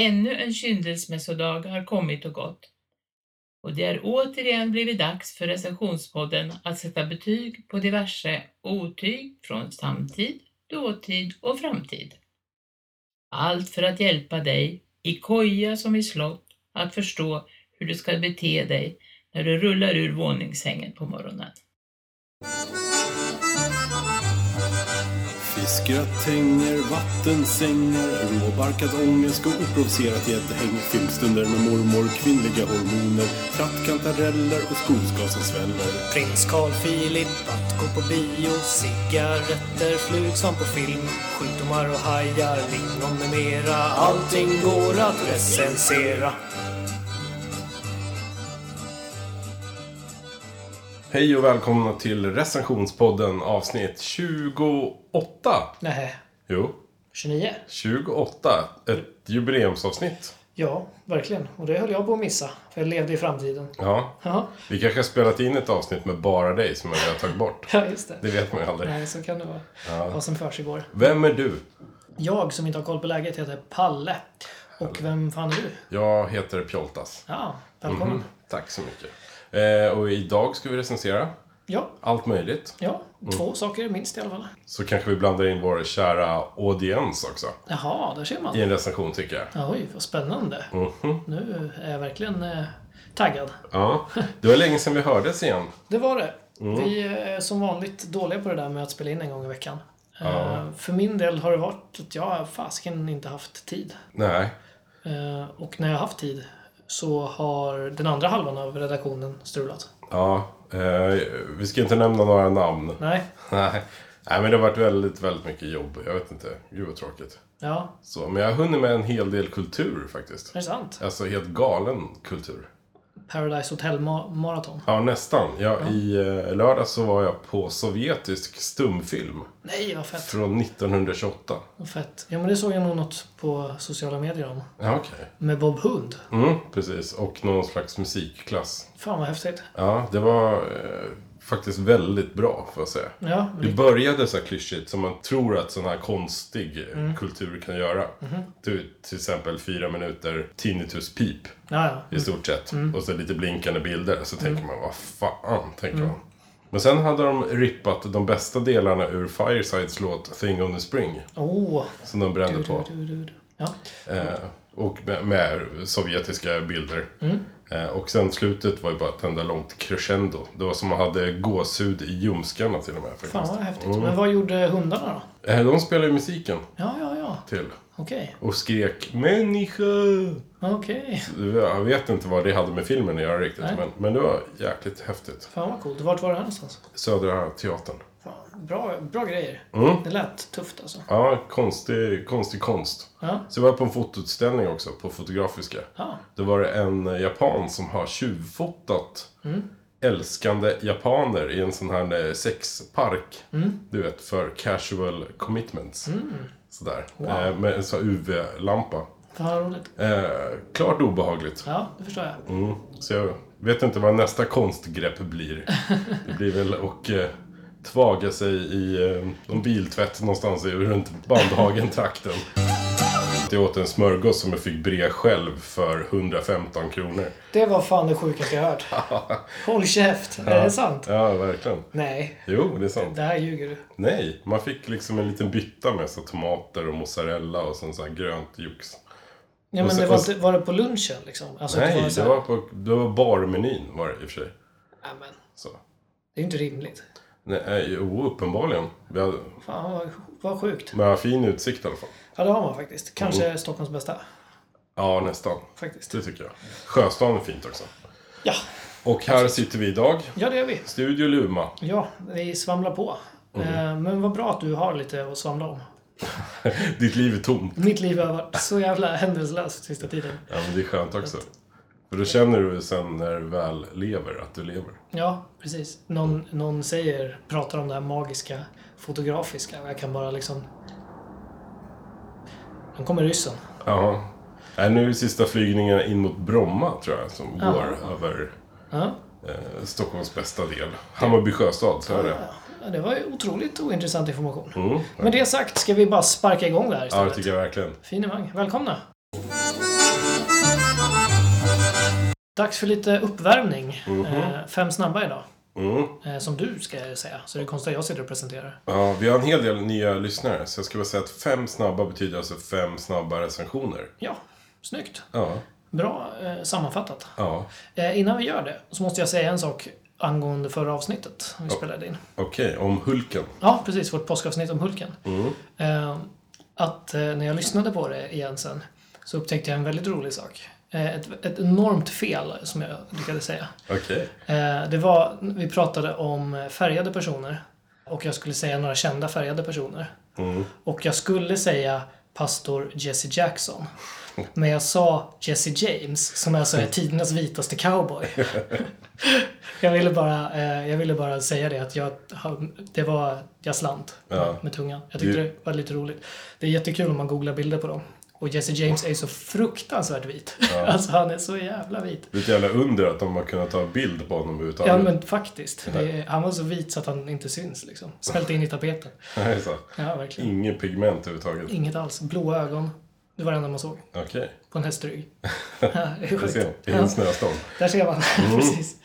Ännu en kyndelsmässodag har kommit och gått. Och det är återigen blivit dags för recensionspodden att sätta betyg på diverse otyg från samtid, dåtid och framtid. Allt för att hjälpa dig, i koja som i slott, att förstå hur du ska bete dig när du rullar ur våningssängen på morgonen. Fiskgratänger, vattensängar, råbarkad ångest och oprovocerat gäddhäng. Filmstunder med mormor, kvinnliga hormoner, trattkantareller och skogsgas som sväller. Prins Carl Philip att gå på bio Cigaretter, flug som på film Sjukdomar och hajar, lingon med mera Allting går att recensera Hej och välkomna till recensionspodden avsnitt 28. Nej, Jo, 29? 28. Ett jubileumsavsnitt. Ja, verkligen. Och det höll jag på att missa. För jag levde i framtiden. Ja, Ja, vi kanske har spelat in ett avsnitt med bara dig som vi har tagit bort. ja just det. Det vet man ju aldrig. Nej, så kan det vara. Ja. Vad som försiggår. Vem är du? Jag som inte har koll på läget heter Palle. Och vem fan är du? Jag heter Pjoltas. Ja, välkommen. Mhm, Tack så mycket. Eh, och idag ska vi recensera Ja, allt möjligt. ja. Två saker minst i alla fall. Så kanske vi blandar in vår kära audiens också. Jaha, där ser man. I en recension tycker jag. Ja, Oj, vad spännande. Mhm. Nu är jag verkligen eh, taggad. Ja, det var länge sedan vi hördes igen. Det var det. Mm. Vi är som vanligt dåliga på det där med att spela in en gång i veckan. Ja. Eh, För min del har det varit att jag fasiken inte haft tid. Nej. Eh, Och när jag har haft tid så har den andra halvan av redaktionen strulat. Ja, eh, vi ska inte nämna några namn. Nej, Nej. Nej, men det har varit väldigt, väldigt mycket jobb. Jag vet inte. Gud vad tråkigt. ja, Så, men jag har hunnit med en hel del kultur faktiskt. är det sant? Alltså helt galen kultur. Paradise Hotel Ma- Marathon. Ja, nästan. Ja, I eh, lördag så var jag på sovjetisk stumfilm. Nej, vad fett. Från 1928. Vad fett. Ja, men det såg jag nog något på sociala medier om. Ja, okej. Med Bob Hund. Mm, precis. Och någon slags musikklass. Fan vad häftigt. Ja, det var eh, faktiskt väldigt bra, får jag säga. Ja, Det började så här klyschigt som man tror att sån här konstig Mm. kultur kan göra. Mhm. till, till exempel fyra minuter tinnitus pip ja, ja. i stort sett. Mm. Och så lite blinkande bilder. Så tänker man, vad fan, tänker man. Men sen hade de rippat de bästa delarna ur Firesides låt Thing on the Spring. Åh. Som de brände Du, på. du, du. Ja. Eh, och med, med sovjetiska bilder. Eh, och sen slutet var ju bara ett enda långt crescendo. Det var som man hade gåshud i ljumskarna till och med. Faktiskt. Fan vad häftigt. Mm. Men vad gjorde hundarna då? Eh, de spelade ju musiken Ja, ja, ja. till. Okej. Och skrek människa. Okej. Jag vet inte vad det hade med filmen att göra riktigt. Nej. Men, men det var jäkligt häftigt. Fan vad coolt. Vart var det här någonstans? Södra Teatern. Bra, bra grejer. Mm. Det lät tufft alltså. Ja, konstig, konstig konst. Ja. Så jag var på en fotoutställning också, på Fotografiska. Ja. Då var det en japan som har tjuvfotat Mm. älskande japaner i en sån här eh, sexpark. Mm. Du vet, för casual commitments. Mm. Sådär. Wow. Eh, med en sån här UV-lampa. Fan roligt. Eh, klart obehagligt. Ja, det förstår jag. Mm. Så jag vet inte vad nästa konstgrepp blir. Det blir väl att eh, tvaga sig i eh, någon biltvätt någonstans i, runt Bandhagen-trakten. Jag åt en smörgås som jag fick bre själv för 115 kronor. Det var fan det sjukaste jag hört. Håll käft. Är det sant? Ja, verkligen. Nej. Jo, det är sant. Det här ljuger du. Nej, man fick liksom en liten bytta med så tomater och mozzarella och sån så här grönt jox. Ja, men så- det var, inte, var det på lunchen liksom? Alltså, Nej, det här- var, på, det var barmenyn var det i och för sig. Ja, men, Så. det är ju inte rimligt. Nej, eh, jo, uppenbarligen. Vi hade, Fan vad, sjukt. men fin utsikt i alla fall. Ja, det har man faktiskt. Kanske Mm. Stockholms bästa. Ja, nästan. Faktiskt. Det tycker jag. Sjöstaden är fint också. Ja, Och här sitter vi idag. ja det gör vi. Studio Luma. Ja, vi svamlar på. Mm. Eh, Men vad bra att du har lite att svamla om. Ditt liv är tomt. Mitt liv har varit så jävla händelselöst sista tiden. Ja, men det är skönt också. För då känner du sen när du väl lever, att du lever. Ja, precis. Någon, någon säger, pratar om det här magiska, fotografiska och jag kan bara liksom... Nu kommer ryssen. Ja. Nej, nu är sista flygningen in mot Bromma, tror jag, som Ja. går över Ja. eh, Stockholms bästa del. Hammarby sjöstad, så är det. Ja, det var ju otroligt ointressant information. Mm. Med det sagt ska vi bara sparka igång det här Ja, det istället. tycker jag verkligen. Finemang. Välkomna! Dags för lite uppvärmning. Mhm. Eh, fem snabba idag. Mm. Eh, som du ska säga. Så det är konstigt att jag sitter och presenterar. Ja, vi har en hel del nya lyssnare. Så jag skulle vilja säga att fem snabba betyder alltså fem snabba recensioner. Ja, snyggt. Ja, Bra eh, sammanfattat. ja. Eh, innan vi gör det så måste jag säga en sak angående förra avsnittet vi spelade in. Okej, om Hulken. Ja, precis. Vårt påskavsnitt om Hulken. Mm. Eh, att eh, när jag lyssnade på det igen sen så upptäckte jag en väldigt rolig sak. Eh, ett, ett enormt fel som jag lyckades säga. Okej. Eh, det var, vi pratade om färgade personer och jag skulle säga några kända färgade personer. Mm. Och jag skulle säga pastor Jesse Jackson. Men jag sa Jesse James, som alltså är tidernas vitaste cowboy. jag, ville bara, eh, jag ville bara säga det, att jag, det var, jag slant Ja. med tungan. Jag tyckte det var lite roligt. Det är jättekul om man googlar bilder på dem. Och Jesse James är ju så fruktansvärt vit. alltså han är så jävla vit. Det är ett jävla under att de har kunnat ta bild på honom överhuvudtaget. Ja men faktiskt. Är, han var så vit så att han inte syns liksom. Smälte in i tapeten. Nej, så. Ja, verkligen. Ingen pigment överhuvudtaget. Inget alls. Blåa ögon. Det var det enda man såg. Okej, På en hästrygg. Ja, det ser. I Ja, en snöstorm. där ser man. Precis.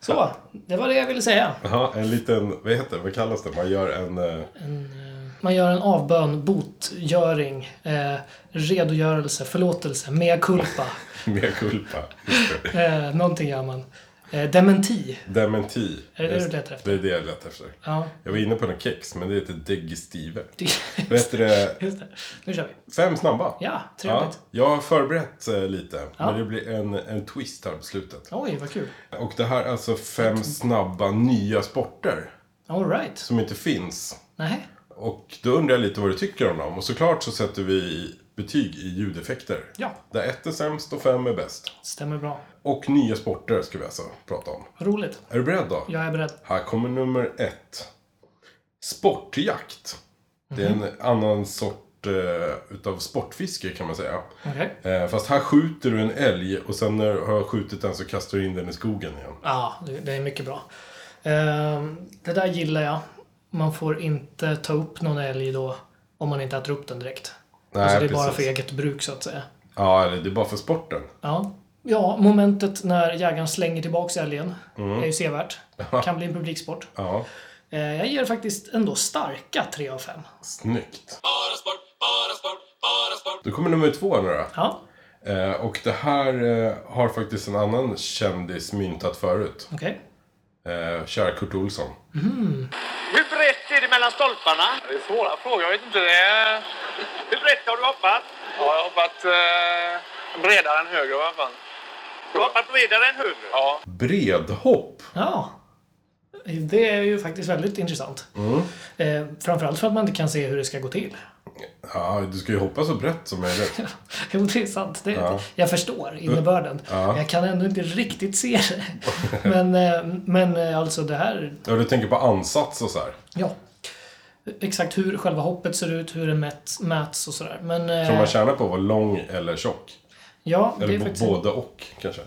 Så, det var det jag ville säga. Jaha, en liten, vad heter det, vad kallas det? Man gör en... eh, En, eh, man gör en avbön, botgöring, eh, redogörelse, förlåtelse, mea culpa. Mea culpa. Eh, någonting gör man. Eh, dementi. Dementi. Är det det du letar efter? Det är det jag letar efter. Ja, Jag var inne på en kex, men det heter digestive. det, Vet det? just det. Nu kör vi. Fem snabba. Ja, Ja, trevligt. jag har förberett eh, lite, Ja. men det blir en, en twist här på slutet. Oj, vad kul. Och det här är alltså fem snabba nya sporter All right. som inte finns. Nej. Och då undrar jag lite vad du tycker om dem. Och såklart så sätter vi betyg i ljudeffekter. Ja, Där ett är sämst och fem är bäst. stämmer bra. Och nya sporter ska vi alltså prata om. Roligt. Är du beredd då? Jag är beredd. Här kommer nummer ett. Sportjakt. Det är en annan sort eh, utav sportfiske kan man säga. Okej. Eh, fast här skjuter du en älg och sen när du har skjutit den så kastar du in den i skogen igen. Ja, det, det är mycket bra. Ehm, det där gillar jag. Man får inte ta upp någon älg då om man inte äter upp den direkt. Nej, alltså det är bara precis. för eget bruk så att säga. Ja, eller det är bara för sporten. Ja. Ja, momentet när jägaren slänger tillbaks älgen Mm. är ju sevärt. Kan bli en publiksport. Ja, Eh, jag ger faktiskt ändå starka 3 av 5. snyggt. Då kommer nummer två nu då. Ja, Eh, och det här eh, har faktiskt en annan kändis myntat förut. okej. Eh, kära Kurt Olsson. Hur brett är det mellan stolparna? Det är svåra frågor. Jag vet inte. Det är... Hur brett har du hoppat? Ja, jag har hoppat eh, bredare än högre i alla fall. Du har hoppat bredare än högre? Ja. Bredhopp. Ja. Det är ju faktiskt väldigt intressant. Mm. Eh, framförallt för att man inte kan se hur det ska gå till. Ja, du ska ju hoppa så brett som möjligt. Jo, det är sant. Det, Ja. Jag förstår innebörden. Ja. Jag kan ändå inte riktigt se det. Men, eh, men eh, alltså det här... Ja, du tänker på ansats och så här. Ja. Exakt hur själva hoppet ser ut, hur det mäts, mäts och sådär. Men... eh, Tror man tjänar på att vara lång eller tjock? Ja, det Eller är bo- faktiskt... både och kanske?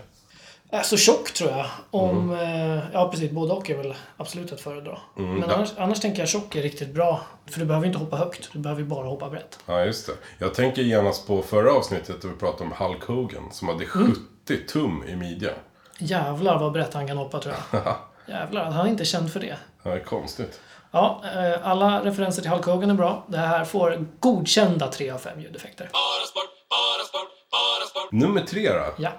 Alltså tjock tror jag. Om... Mm. eh, Ja, precis. Både och är väl absolut att föredra. Men annars, annars tänker jag tjock är riktigt bra. För du behöver inte hoppa högt. Du behöver bara hoppa brett. Ja, just det. Jag tänker genast på förra avsnittet då vi pratade om Hulk Hogan som hade Mm. 70 tum i midjan. Jävlar vad brett han kan hoppa tror jag. Jävlar, han är inte känd för det. Ja, det är konstigt. Ja, eh, alla referenser till Hulk Hogan är bra. Det här får godkända 3 av 5 ljudeffekter. Nummer tre då. Ja.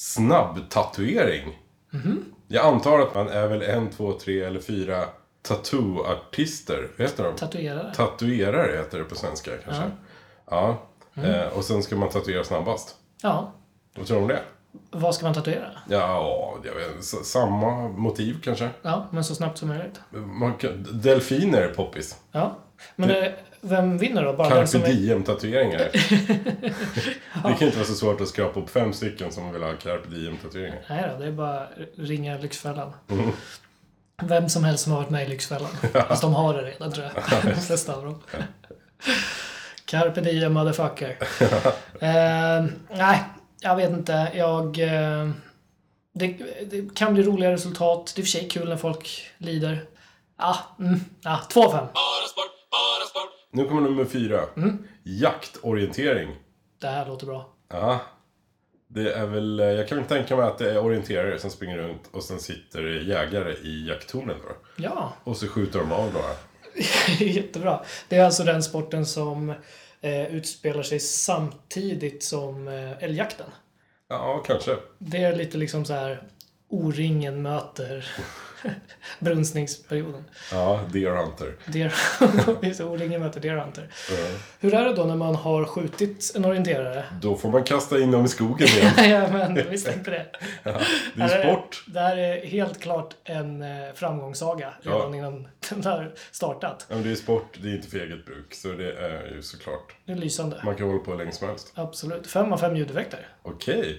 Snabb-tatuering. Mhm. Jag antar att man är väl en, två, tre eller fyra tattoo-artister. Vad heter de? Tatuerare. Tatuerare heter det på svenska kanske. Ja. Mm. Eh, och sen ska man tatuera snabbast. Ja. Vad tror du om det? Vad ska man tatuera? Ja, jag vet Samma motiv kanske? Ja, men så snabbt som möjligt. Man kan, delfiner är poppis. Ja. Men eh, vem vinner då? Bara Carpe är... diem-tatueringar. Det kan inte vara så svårt att skrapa upp fem stycken som vill ha carpe diem-tatueringar. Nej då, det är bara ringa Lyxfällan. Mm. Vem som helst som har varit med i Lyxfällan. Fast de har det redan tror jag. De flesta av dem. Carpe diem motherfucker. eh, nej, jag vet inte. Jag... Eh, det, det kan bli roliga resultat. Det är i och för sig kul när folk lider. Ja, mm, ja, två av fem. Nu kommer nummer fyra. Mm. Jaktorientering. Det här låter bra. Ja. Det är väl, eh, jag kan tänka mig att det är orienterare som springer runt och sen sitter jägare i jakttornen då. Ja, Och så skjuter de av några. jättebra. Det är alltså den sporten som eh, utspelar sig samtidigt som eh, älgjakten. Ja, kanske. Det är lite liksom så här O-ringen möter brunstningsperioden. Ja, Deer Hunter. Deer, Just O-ringen möter Deer Hunter. Ja. Hur är det då när man har skjutit en orienterare? Då får man kasta in dem i skogen igen. ja, men visst inte det. Ja, det är sport. Det här är helt klart en eh, framgångssaga redan Ja. innan den har startat. Ja, men det är sport, det är inte för eget bruk. Så det är ju såklart. Det är lysande. Man kan hålla på hur länge som helst. Absolut. Fem av fem ljudeffekter. Okej.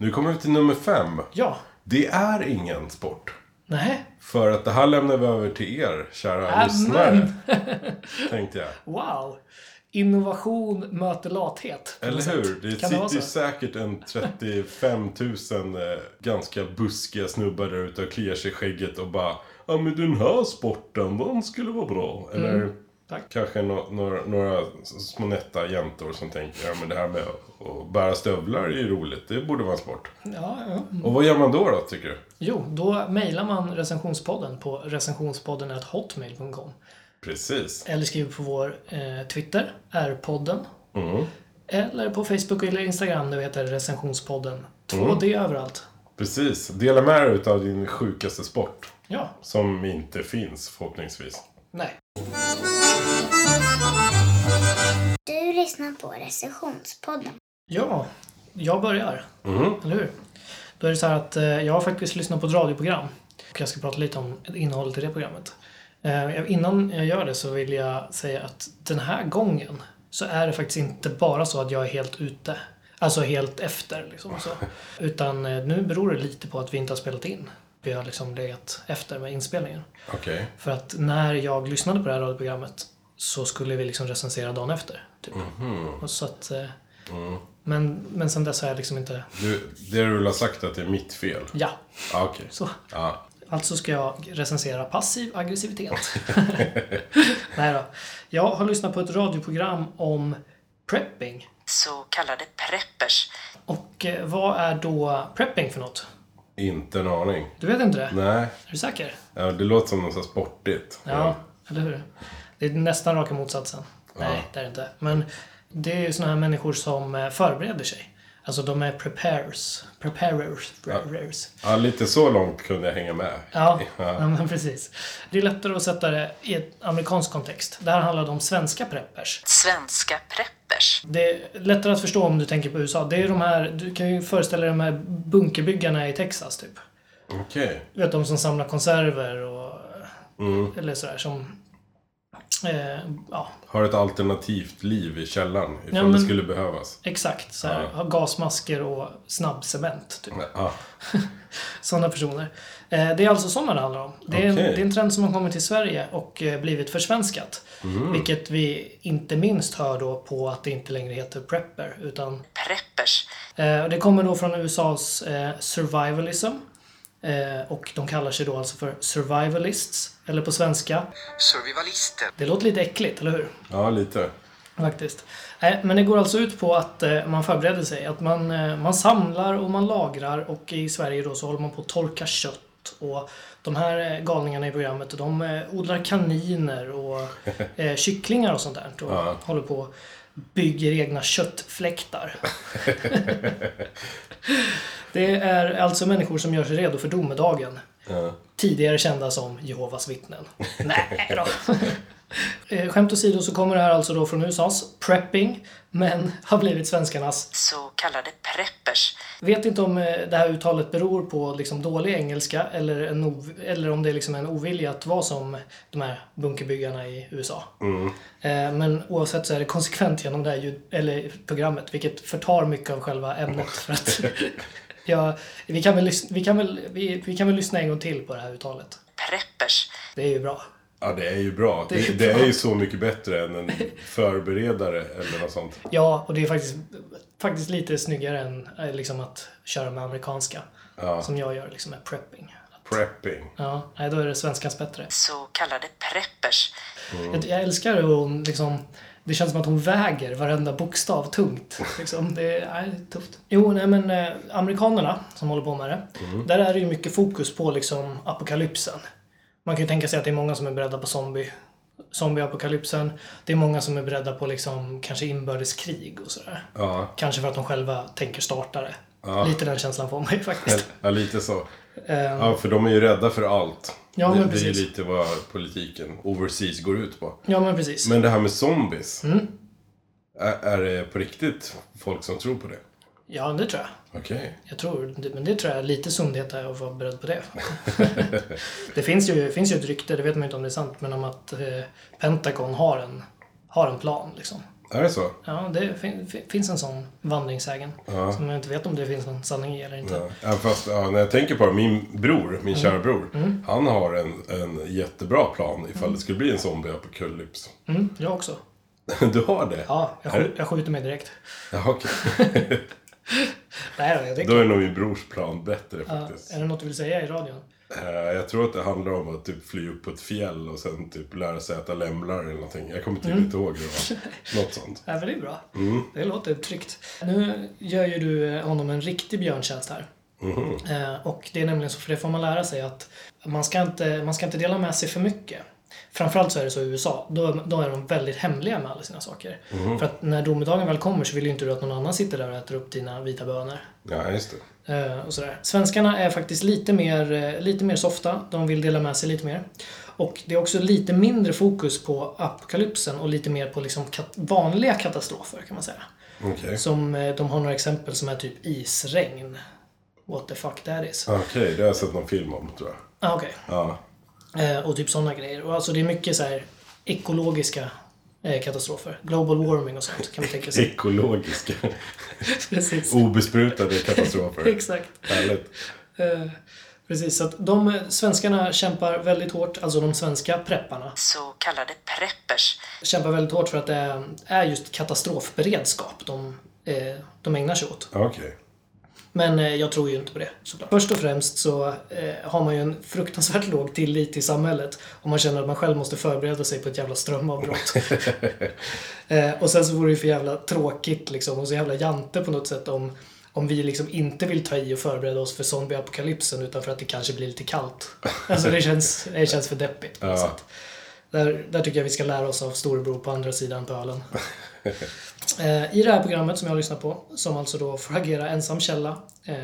Nu kommer vi till nummer fem. Ja. Det är ingen sport. Nej. För att det här lämnar vi över till er, kära Amen. lyssnare. Tänkte jag. Wow. Innovation möter lathet. Eller hur? Det kan sitter ju säkert en 35 000 eh, ganska buskiga snubbar där ute och kliar sig i skägget och bara Ja men den här sporten, den skulle vara bra. Eller Mm. Tack. kanske no några, några små nätta jäntor som tänker Ja men det här med att bära stövlar är ju roligt, det borde vara en sport. Ja, ja. Och vad gör man då då tycker du? Jo, då mejlar man recensionspodden på recensionspodden.hotmail.com Precis. eller skriver på vår eh, Twitter, R-podden. Mm. Eller på Facebook eller Instagram, det heter recensionspodden. 2D Mm. överallt. Precis. Dela med dig utav din sjukaste sport. Ja, Som inte finns förhoppningsvis. nej. Du lyssnar på recensionspodden. Ja, jag börjar. Mm. Eller hur? Då är det så här att eh, jag har faktiskt lyssnat på ett radioprogram. Och jag ska prata lite om innehållet i det programmet. Eh, innan jag gör det så vill jag säga att den här gången så är det faktiskt inte bara så att jag är helt ute. Alltså helt efter liksom. Så. Utan eh, nu beror det lite på att vi inte har spelat in. Vi har liksom legat efter med inspelningen. Okej. För att när jag lyssnade på det här radioprogrammet så skulle vi liksom recensera dagen efter. Typ. Och så att, eh, men, men sen dess har jag liksom inte... Du, det du vill ha sagt att det är mitt fel? Ja, Ja, okej. så. Ja. Alltså ska jag recensera passiv aggressivitet. Nej då. Jag har lyssnat på ett radioprogram om prepping. så kallade preppers. Och eh, vad är då prepping för något? Inte en aning. Du vet inte det? Nej. Är du säker? Ja, det låter som något så sportigt. Ja, eller hur? Det är nästan raka motsatsen. Nej, det är det inte. Men det är ju såna här människor som eh, förbereder sig. Alltså de är preparers. Preparers. preparers. Ja, lite så långt kunde jag hänga med. Ja, Ja. ja. men precis. Det är lättare att sätta det i ett amerikansk kontext. Det här handlar om svenska preppers. Svenska preppers. Det är lättare att förstå om du tänker på USA. Det är de här, du kan ju föreställa dig de här bunkerbyggarna i Texas typ. Okej. Du vet de som samlar konserver och... Mm. Eller sådär som... Eh, ja, Har ett alternativt liv i källaren ifall Ja, men- det skulle behövas. exakt. Så här, Ja. Har gasmasker och snabbcement. Typ. Ja. Sådana personer. Eh, det är alltså sådana det handlar om. Det är, en, det är en trend som har kommit till Sverige och eh, blivit försvenskat. Mm. Vilket vi inte minst hör då på att det inte längre heter prepper. Utan, Preppers. eh, det kommer då från USAs eh, survivalism. Eh, och de kallar sig då alltså för survivalists. Eller på svenska. Survivalister. Det låter lite äckligt, eller hur? ja, lite. Faktiskt. Nej, men det går alltså ut på att eh, man förbereder sig. Att man, eh, man samlar och man lagrar och i Sverige då så håller man på att torka kött. Och de här eh, galningarna i programmet de eh, odlar kaniner och eh, kycklingar och sånt där. Och Ja. håller på bygger egna köttfläktar. det är alltså människor som gör sig redo för domedagen. Ja. Tidigare kända som Jehovas vittnen. Nej då. Eh, Skämt åsido så kommer det här alltså då från USAs prepping, men har blivit svenskarnas. Så kallade preppers. Vet inte om eh, det här uttalet beror på liksom dålig engelska eller, en ov- eller om det är liksom en ovilja att vara som de här bunkerbyggarna i USA. Eh, Men oavsett så är det konsekvent genom det här ljud, eller programmet, vilket förtar mycket av själva ämnet. För att ja, vi, kan väl, lys- vi, kan väl, vi, vi kan väl lyssna en gång till på det här uttalet. Preppers. Det är ju bra. Ja, det är ju bra. Det är Det, ju det är ju så mycket bättre än en förberedare eller något sånt. Ja, och det är faktiskt, faktiskt lite snyggare än eh, liksom, att köra med amerikanska. Ja. Som jag gör liksom med prepping. Prepping. Ja, nej, då är det svenskans bättre. Så kallade preppers. Jag, jag älskar hur hon liksom... Det känns som att hon väger varenda bokstav tungt. Liksom. Det, är, nej, tufft. Jo, nej men eh, amerikanerna som håller på med det. Där är det ju mycket fokus på liksom apokalypsen. Man kan ju tänka sig att det är många som är beredda på zombie, zombieapokalypsen. Det är många som är beredda på liksom kanske inbördeskrig och sådär. Ja, Kanske för att de själva tänker starta det. Lite den känslan får man ju faktiskt. ja lite så. Eh, Ja, för de är ju rädda för allt. Ja, det, det är ju lite vad politiken overseas går ut på. ja, men precis. Men det här med zombies. Mm. Är, är det på riktigt folk som tror på det? Ja, det tror jag. Okej. Jag tror, men det tror jag är lite sundhet är att vara beredd på det. det finns ju, finns ju ett rykte, det vet man inte om det är sant, men om att eh, Pentagon har en, har en plan. Liksom. Är det så? Ja, det fin, fin, finns en sån vandringssägen. Ja. Som jag inte vet om det finns någon sanning i eller inte. Ja. Fast ja, när jag tänker på det, min bror, min Mm. kära bror, han har en, en jättebra plan ifall det skulle bli en zombieapokalyps. Mm, jag också. Du har det? Ja, jag, skj, jag skjuter mig direkt. Ja, okej. Nej då, jag Då tänker... är nog min brors plan bättre Ja, faktiskt. är det något du vill säga i radion? Eh, Jag tror att det handlar om att typ fly upp på ett fjäll och sen typ lära sig äta lämlar eller någonting. Jag kommer typ Mm. inte ihåg hur det var. Något sånt. Ja, men det är bra. Mm. Det låter tryggt. Nu gör ju du eh, honom en riktig björntjänst här. Eh, och det är nämligen så, för det får man lära sig att man ska inte, man ska inte dela med sig för mycket. Framförallt så är det så i USA. Då, då är de väldigt hemliga med alla sina saker. Mhm. För att när domedagen väl kommer så vill ju inte du att någon annan sitter där och äter upp dina vita bönor. Ja, just det. Eh, och sådär. Svenskarna är faktiskt lite mer, eh, lite mer softa. De vill dela med sig lite mer. Och det är också lite mindre fokus på apokalypsen och lite mer på liksom kat- vanliga katastrofer kan man säga. Okej. Som, eh, de har några exempel som är typ isregn. What the fuck that is. Okej, det har jag sett någon film om tror jag. Ah, Okej. Ja. Eh, och typ sådana grejer. Och alltså det är mycket så här ekologiska eh, katastrofer. Global warming och sånt kan man tänka sig. Ekologiska. Precis. Obesprutade katastrofer. Exakt. Härligt. Eh, precis, så att de eh, svenskarna kämpar väldigt hårt, alltså de svenska prepparna Så kallade preppers. kämpar väldigt hårt för att det är, just katastrofberedskap de, eh, de ägnar sig åt. Okej. Men eh, jag tror ju inte på det såklart. Först och främst så eh, har man ju en fruktansvärt låg tillit till samhället om man känner att man själv måste förbereda sig på ett jävla strömavbrott. eh, och sen så vore det ju för jävla tråkigt liksom och så jävla jante på något sätt om, om vi liksom inte vill ta i och förbereda oss för zombieapokalypsen utan för att det kanske blir lite kallt. Alltså det känns, det känns för deppigt på något Ja. sätt. Där, där tycker jag vi ska lära oss av storebror på andra sidan pölen. Eh, I det här programmet som jag lyssnar på, som alltså då får agera ensam källa eh,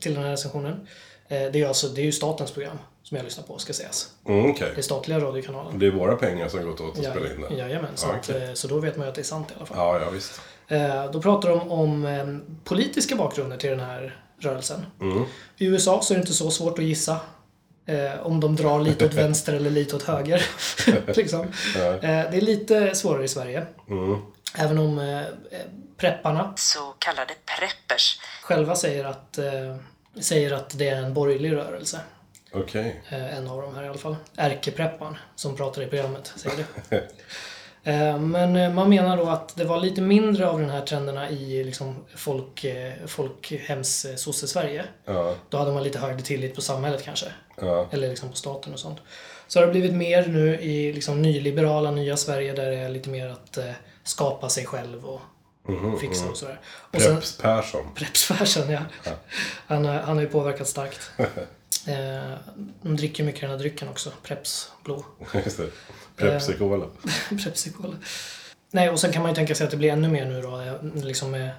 till den här recensionen. Eh, det, är alltså, det är ju statens program som jag lyssnar på, ska sägas. Mm, Okej. Det är statliga radiokanalen. Det är våra pengar som gått åt att spela in det. Jajamän, så, Ja, att, så då vet man ju att det är sant i alla fall. Ja, ja visst. Då pratar de om politiska bakgrunder till den här rörelsen. Mm. I USA så är det inte så svårt att gissa eh, om de drar lite åt vänster eller lite åt höger. liksom. eh, det är lite svårare i Sverige. Mm. Även om eh, eh, prepparna Så kallade preppers. själva säger att, eh, säger att det är en borgerlig rörelse. Okej. Eh, en av dem här i alla fall. Ärkepreppan som pratar i programmet, säger det. Eh, Men eh, man menar då att det var lite mindre av de här trenderna i liksom folk, eh, folkhems eh, sverige Ja. Då hade man lite högre tillit på samhället kanske. Ja. Eller liksom på staten och sånt. Så har det blivit mer nu i liksom nyliberala nya Sverige där det är lite mer att eh, skapa sig själv och Mhm, fixa mm. och sådär. Och sen, Preps Persson. Ja. Han, han har ju påverkat starkt. Eh, de dricker mycket den här drycken också. Preps blå. Just det. Pepsi Cola. Pepsi Cola. Nej, och sen kan man ju tänka sig att det blir ännu mer nu då. eh, Liksom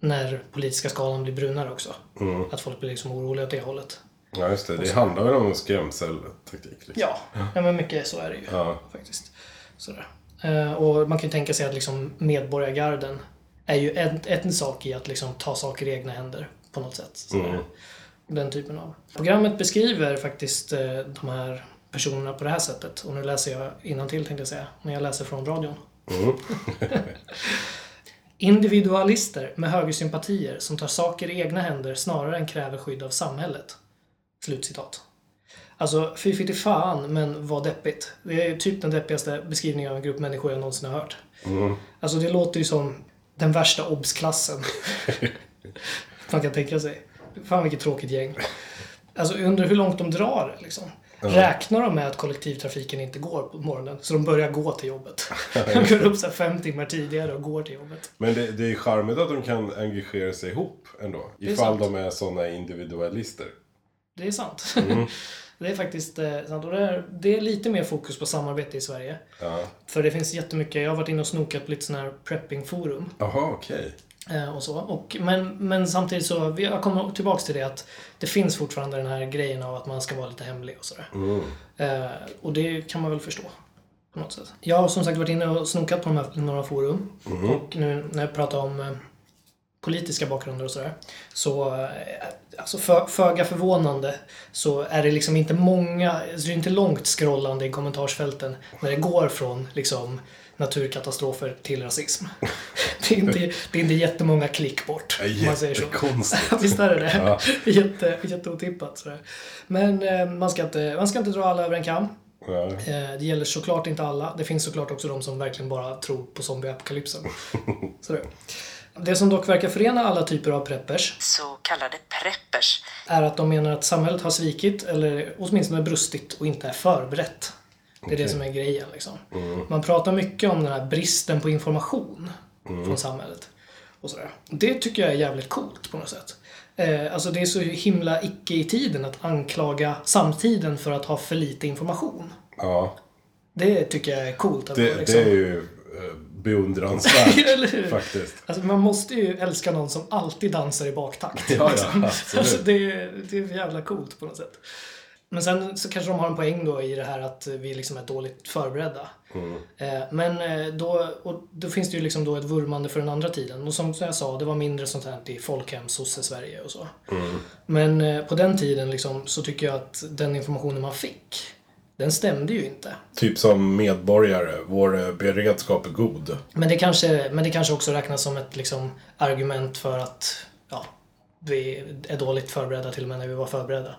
när politiska skalan blir brunare också. Mm. Att folk blir liksom oroliga åt det hållet. Ja, just det. Det handlar väl om skrämseltaktik. Liksom. Ja, ja men mycket så är det ju. Ja. Faktiskt. Sådär. Eh, och man kan ju tänka sig att liksom medborgargarden är ju en, en sak i att liksom ta saker i egna händer på något sätt. Mm. Den typen av. Programmet beskriver faktiskt eh, de här personerna på det här sättet. Och nu läser jag innantill tänkte jag säga, men jag läser från radion. Mm. Individualister med högersympatier som tar saker i egna händer snarare än kräver skydd av samhället. Slutcitat. Alltså, fy fitti fan, men vad deppigt. Det är typ den deppigaste beskrivningen av en grupp människor jag någonsin har hört. Mm. Alltså, det låter ju som den värsta obsklassen man kan tänka sig. Fan vilket tråkigt gäng. Alltså undrar hur långt de drar liksom. Räknar de med att kollektivtrafiken inte går på morgonen? Så de börjar gå till jobbet. De går upp så fem timmar tidigare och går till jobbet. Men det, det är charmigt att de kan engagera sig ihop ändå. Ifall de är sådana individualister. Det är sant. det är faktiskt eh, sant. Och det är, det är lite mer fokus på samarbete i Sverige. Ja. För det finns jättemycket, jag har varit inne och snokat på lite sådana här preppingforum. Jaha, okej. Eh, och så. Och, men, men samtidigt så, jag kommer tillbaks till det att det finns fortfarande den här grejen av att man ska vara lite hemlig och sådär. Mm. Eh, och det kan man väl förstå. På något sätt. Jag har som sagt varit inne och snokat på de här, några forum. Och nu när jag pratar om politiska bakgrunder och sådär. Så, eh, alltså för, föga förvånande, så är det liksom inte många, så det är inte långt scrollande i kommentarsfälten när det går från liksom naturkatastrofer till rasism. Det är inte, det är inte jättemånga klick bort, om man säger så. Jättekonstigt. Visst är det det? Ja. Jätte, jätteotippat. Sådär. Men eh, man, ska inte, man ska inte dra alla över en kam. Ja. Eh, det gäller såklart inte alla. Det finns såklart också de som verkligen bara tror på zombieapokalypsen. Sådär. Det som dock verkar förena alla typer av preppers Så kallade preppers. är att de menar att samhället har svikit eller åtminstone brustit och inte är förberett. Det är det som är grejen. Liksom. Man pratar mycket om den här bristen på information från samhället. Och sådär. Det tycker jag är jävligt coolt på något sätt. Eh, alltså det är så himla icke i tiden att anklaga samtiden för att ha för lite information. ja. Det tycker jag är coolt. Att Det, liksom... det är ju eh, beundransvärt faktiskt. Alltså man måste ju älska någon som alltid dansar i baktakt. Ja, ja, liksom. absolut. alltså det, är- det är jävla coolt på något sätt. Men sen så kanske de har en poäng då i det här att vi liksom är dåligt förberedda. Mm. Eh, Men eh, då, och då finns det ju liksom då ett vurmande för den andra tiden. Och som jag sa, det var mindre sånt här i folkhem, sosse-Sverige och så. Mm. Men eh, på den tiden liksom, så tycker jag att den informationen man fick, den stämde ju inte. Typ som medborgare, vår eh, beredskap är god. Men det kanske, men det kanske också räknas som ett liksom, argument för att ja, vi är dåligt förberedda till och med när vi var förberedda.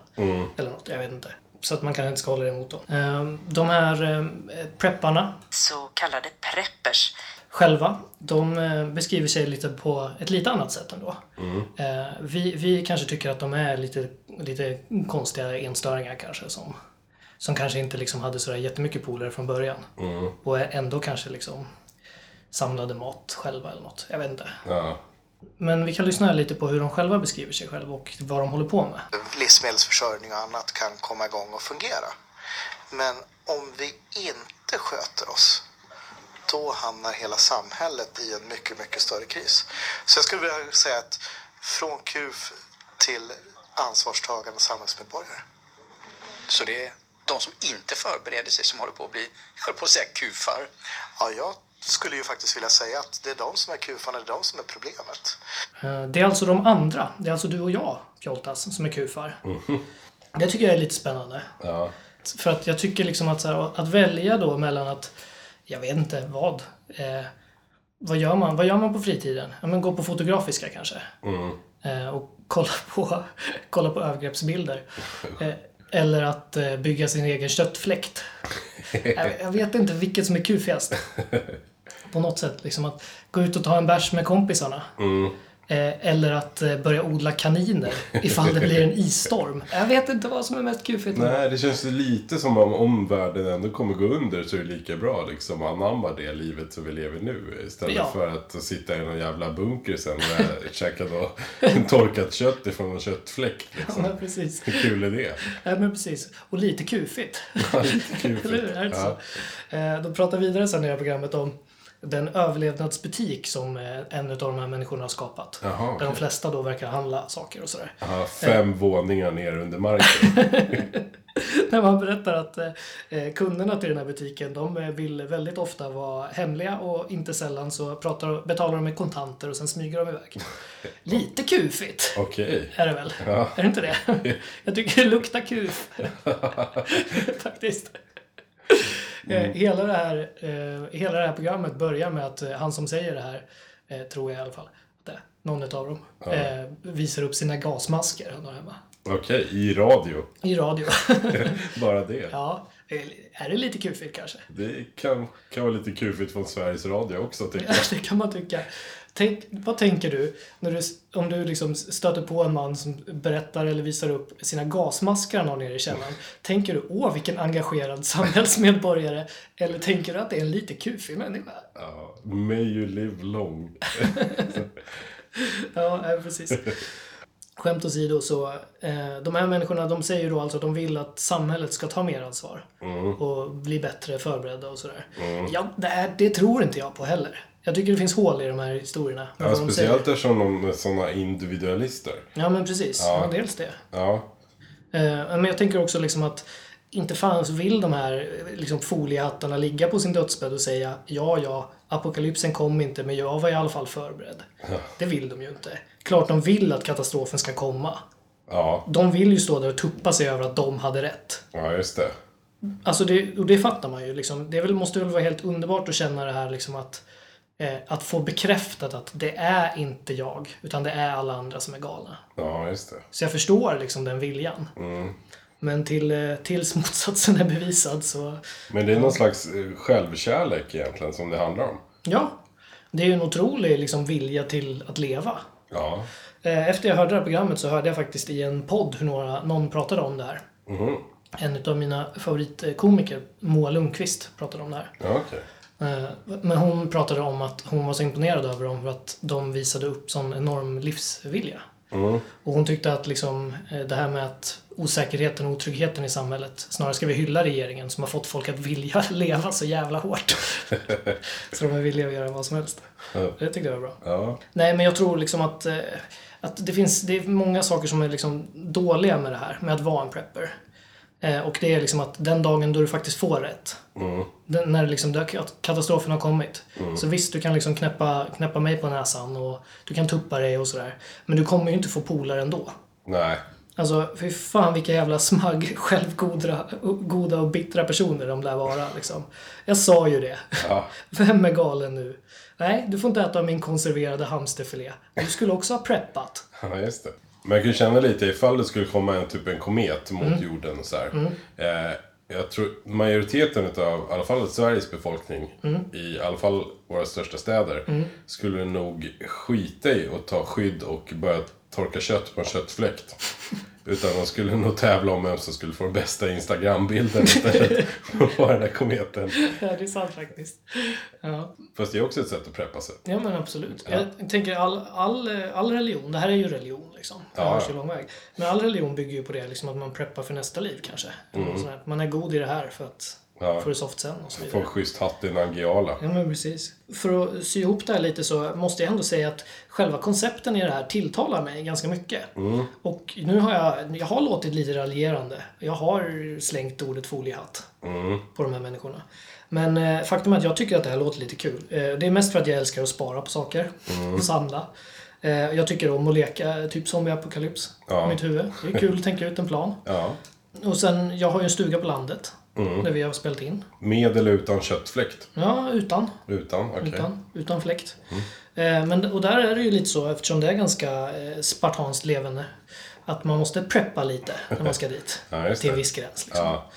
Eller något, jag vet inte. Så att man kanske inte ska hålla det emot dem. Ehm, De här ehm, prepparna Så kallade preppers. själva, de eh, beskriver sig lite på ett lite annat sätt ändå. Eh, Vi, vi kanske tycker att de är lite, lite konstiga enstöringar kanske som, som kanske inte liksom hade sådär jättemycket polare från början. Och ändå kanske liksom samlade mat själva eller något. Jag vet inte. Ja. Men vi kan lyssna lite på hur de själva beskriver sig själva och vad de håller på med. livsmedelsförsörjning och annat kan komma igång och fungera. Men om vi inte sköter oss, då hamnar hela samhället i en mycket, mycket större kris. Så jag skulle vilja säga att från KUF till ansvarstagande samhällsmedborgare. Så det är de som inte förbereder sig som håller på att bli, jag höll på att säga kufar. Ja, jag skulle ju faktiskt vilja säga att det är de som är kufarna, det är de som är problemet. Eh, Det är alltså de andra, det är alltså du och jag, Pjoltas, som är kufar. Det tycker jag är lite spännande. Ja. För att jag tycker liksom att, så här, att välja då mellan att, jag vet inte vad. Eh, vad gör man? Vad gör man på fritiden? Ja, men gå på Fotografiska kanske. Eh, och kolla på, kolla på övergreppsbilder. Eh, eller att eh, bygga sin egen köttfläkt. jag, vet inte vilket som är kufigast. På något sätt. Liksom att gå ut och ta en bärs med kompisarna. Eh, eller att eh, börja odla kaniner ifall det blir en isstorm. Jag vet inte vad som är mest kufigt. Nej, det känns lite som om, om världen ändå kommer gå under så är det lika bra liksom att anamma det livet som vi lever nu. Istället Ja. för att sitta i någon jävla bunker sen och käka då torkat kött ifrån en köttfläck. Liksom. Ja, precis. Hur kul är det? Ja, men precis. Och lite kufigt. Lite kul. Eller hur? Är det Ja. så? Eh, De pratar vidare sen i det här programmet om den överlevnadsbutik som eh, en av de här människorna har skapat. Jaha, Där de flesta då verkar handla saker och sådär. Ja, fem våningar ner under marken. När man berättar att eh, kunderna till den här butiken, de eh, vill väldigt ofta vara hemliga och inte sällan så pratar, betalar de med kontanter och sen smyger de iväg. Lite kufigt. Okej. Är det väl? Ja. Är det inte det? Jag tycker det luktar kuf. Faktiskt. Eh, Hela, det här, eh, hela det här programmet börjar med att eh, han som säger det här, tror jag i alla fall, att någon av dem, eh, visar upp sina gasmasker han har hemma. Okej, i radio. I radio. Bara det. ja, Är det lite kufigt kanske? Det kan, kan vara lite kufigt från Sveriges Radio också, tycker jag. Ja, det kan man tycka. Tänk, vad tänker du, när du om du liksom stöter på en man som berättar eller visar upp sina gasmaskar han har nere i källaren? Tänker du åh vilken engagerad samhällsmedborgare? Eller tänker du att det är en lite kufig människa? Ja, may you live long. Ja, precis. Skämt åsido så, eh, de här människorna de säger då alltså att de vill att samhället ska ta mer ansvar. Och bli bättre förberedda och sådär. Ja, det, är, det tror inte jag på heller. Jag tycker det finns hål i de här historierna. Ja, speciellt eftersom de är sådana individualister. Ja, men precis. Ja. dels det. Ja, Eh, Men jag tänker också liksom att inte fan så vill de här liksom, foliehattarna ligga på sin dödsbädd och säga ja, ja, apokalypsen kom inte, men jag var i alla fall förberedd. Det vill de ju inte. Klart de vill att katastrofen ska komma. ja, De vill ju stå där och tuppa sig över att de hade rätt. ja just det. Alltså det, och det fattar man ju. Liksom. Det väl, måste väl vara helt underbart att känna det här liksom att, att få bekräftat att det är inte jag, utan det är alla andra som är galna. Ja, just det. Så jag förstår liksom den viljan. Men till, eh, tills motsatsen är bevisad så, Men det är någon slags eh, självkärlek egentligen som det handlar om. ja. Det är ju en otrolig liksom, vilja till att leva. Ja. Eh, Efter jag hörde det här programmet så hörde jag faktiskt i en podd hur några, någon pratade om det här. Mhm. En av mina favoritkomiker, Moa Lundqvist, pratade om det här. Ja, okej. Eh, Men hon pratade om att hon var så imponerad över dem för att de visade upp sån enorm livsvilja. Mm. Och hon tyckte att liksom, eh, det här med att osäkerheten och otryggheten i samhället, snarare ska vi hylla regeringen som har fått folk att vilja leva så jävla hårt. så de är villiga att göra vad som helst. Ja. Det tyckte jag var bra. Ja. Nej, men jag tror liksom att, eh, att det finns det är många saker som är liksom dåliga med det här, med att vara en prepper. Och det är liksom att den dagen då du faktiskt får rätt, Mm. Den, när liksom katastrofen har kommit. Så visst, du kan liksom knäppa, knäppa mig på näsan och du kan tuppa dig och sådär. Men du kommer ju inte få polare ändå. Nej. Alltså, fy fan vilka jävla smagg, självgoda goda och bittra personer de lär vara. Liksom. Jag sa ju det. Ja. Vem är galen nu? Nej, du får inte äta min konserverade hamsterfilé. Du skulle också ha preppat. Ja, just det. Men jag kan känna lite ifall det skulle komma en typ en komet mot Mm. jorden så här. Eh, jag tror majoriteten av i alla fall Sveriges befolkning Mm. i alla fall våra största städer skulle nog skita i att ta skydd och börja torka kött på en köttfläkt. Utan de skulle nog tävla om vem som skulle få den bästa Instagram-bilden istället på den där kometen. Ja, det är sant faktiskt. Ja, Fast det är också ett sätt att preppa sig. ja men absolut. Jag tänker all, all, all religion, det här är ju religion liksom. Det Ja. ju lång väg. Men all religion bygger ju på det, liksom att man preppar för nästa liv kanske. Här. Man är god i det här för att Ja. få det soft sen och så vidare. Få en schysst hatt i en angiala. Ja, men precis. För att sy ihop det här lite så måste jag ändå säga att själva koncepten i det här tilltalar mig ganska mycket. Och nu har jag, jag har låtit lite raljerande. Jag har slängt ordet foliehatt på de här människorna. Men eh, faktum är att jag tycker att det här låter lite kul. Eh, det är mest för att jag älskar att spara på saker och samla. Eh, jag tycker om att leka typ zombieapokalyps Ja. i mitt huvud. Det är kul att tänka ut en plan. Ja. Och sen, jag har ju en stuga på landet. Där vi har spelat in. Med eller utan köttfläkt? Ja, utan. Utan, okej. Utan, utan fläkt. Eh, men, och där är det ju lite så, eftersom det är ganska eh, spartanskt levande, att man måste preppa lite när man ska dit. Ja, till en viss gräns. Liksom. Ja.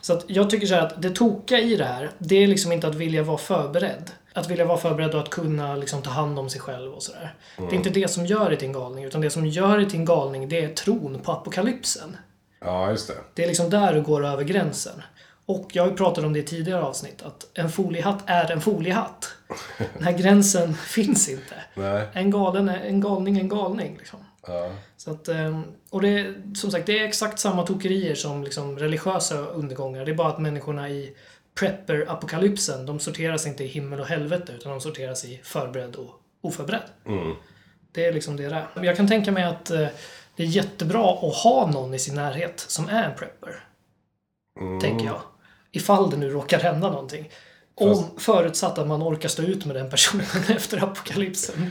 Så att jag tycker så här att det toka i det här, det är liksom inte att vilja vara förberedd. Att vilja vara förberedd och att kunna liksom ta hand om sig själv och sådär. Det är inte det som gör det till en galning, utan det som gör det till en galning, det är tron på apokalypsen. Ja, just det. Det är liksom där du går över gränsen. Och jag har ju pratat om det i tidigare avsnitt, att en foliehatt är en foliehatt. Den här gränsen finns inte. Nej. En, galen är, en galning är en galning. Liksom. Ja. Så att, ehm, och det, är, som sagt, det är exakt samma tokerier som liksom religiösa undergångar. Det är bara att människorna i prepper-apokalypsen, de sorteras inte i himmel och helvete, utan de sorteras i förberedd och oförberedd. Mm. Det är liksom det det är. Jag kan tänka mig att eh, det är jättebra att ha någon i sin närhet som är en prepper. Mm. Tänker jag. Ifall det nu råkar hända någonting. Om, förutsatt att man orkar stå ut med den personen efter apokalypsen.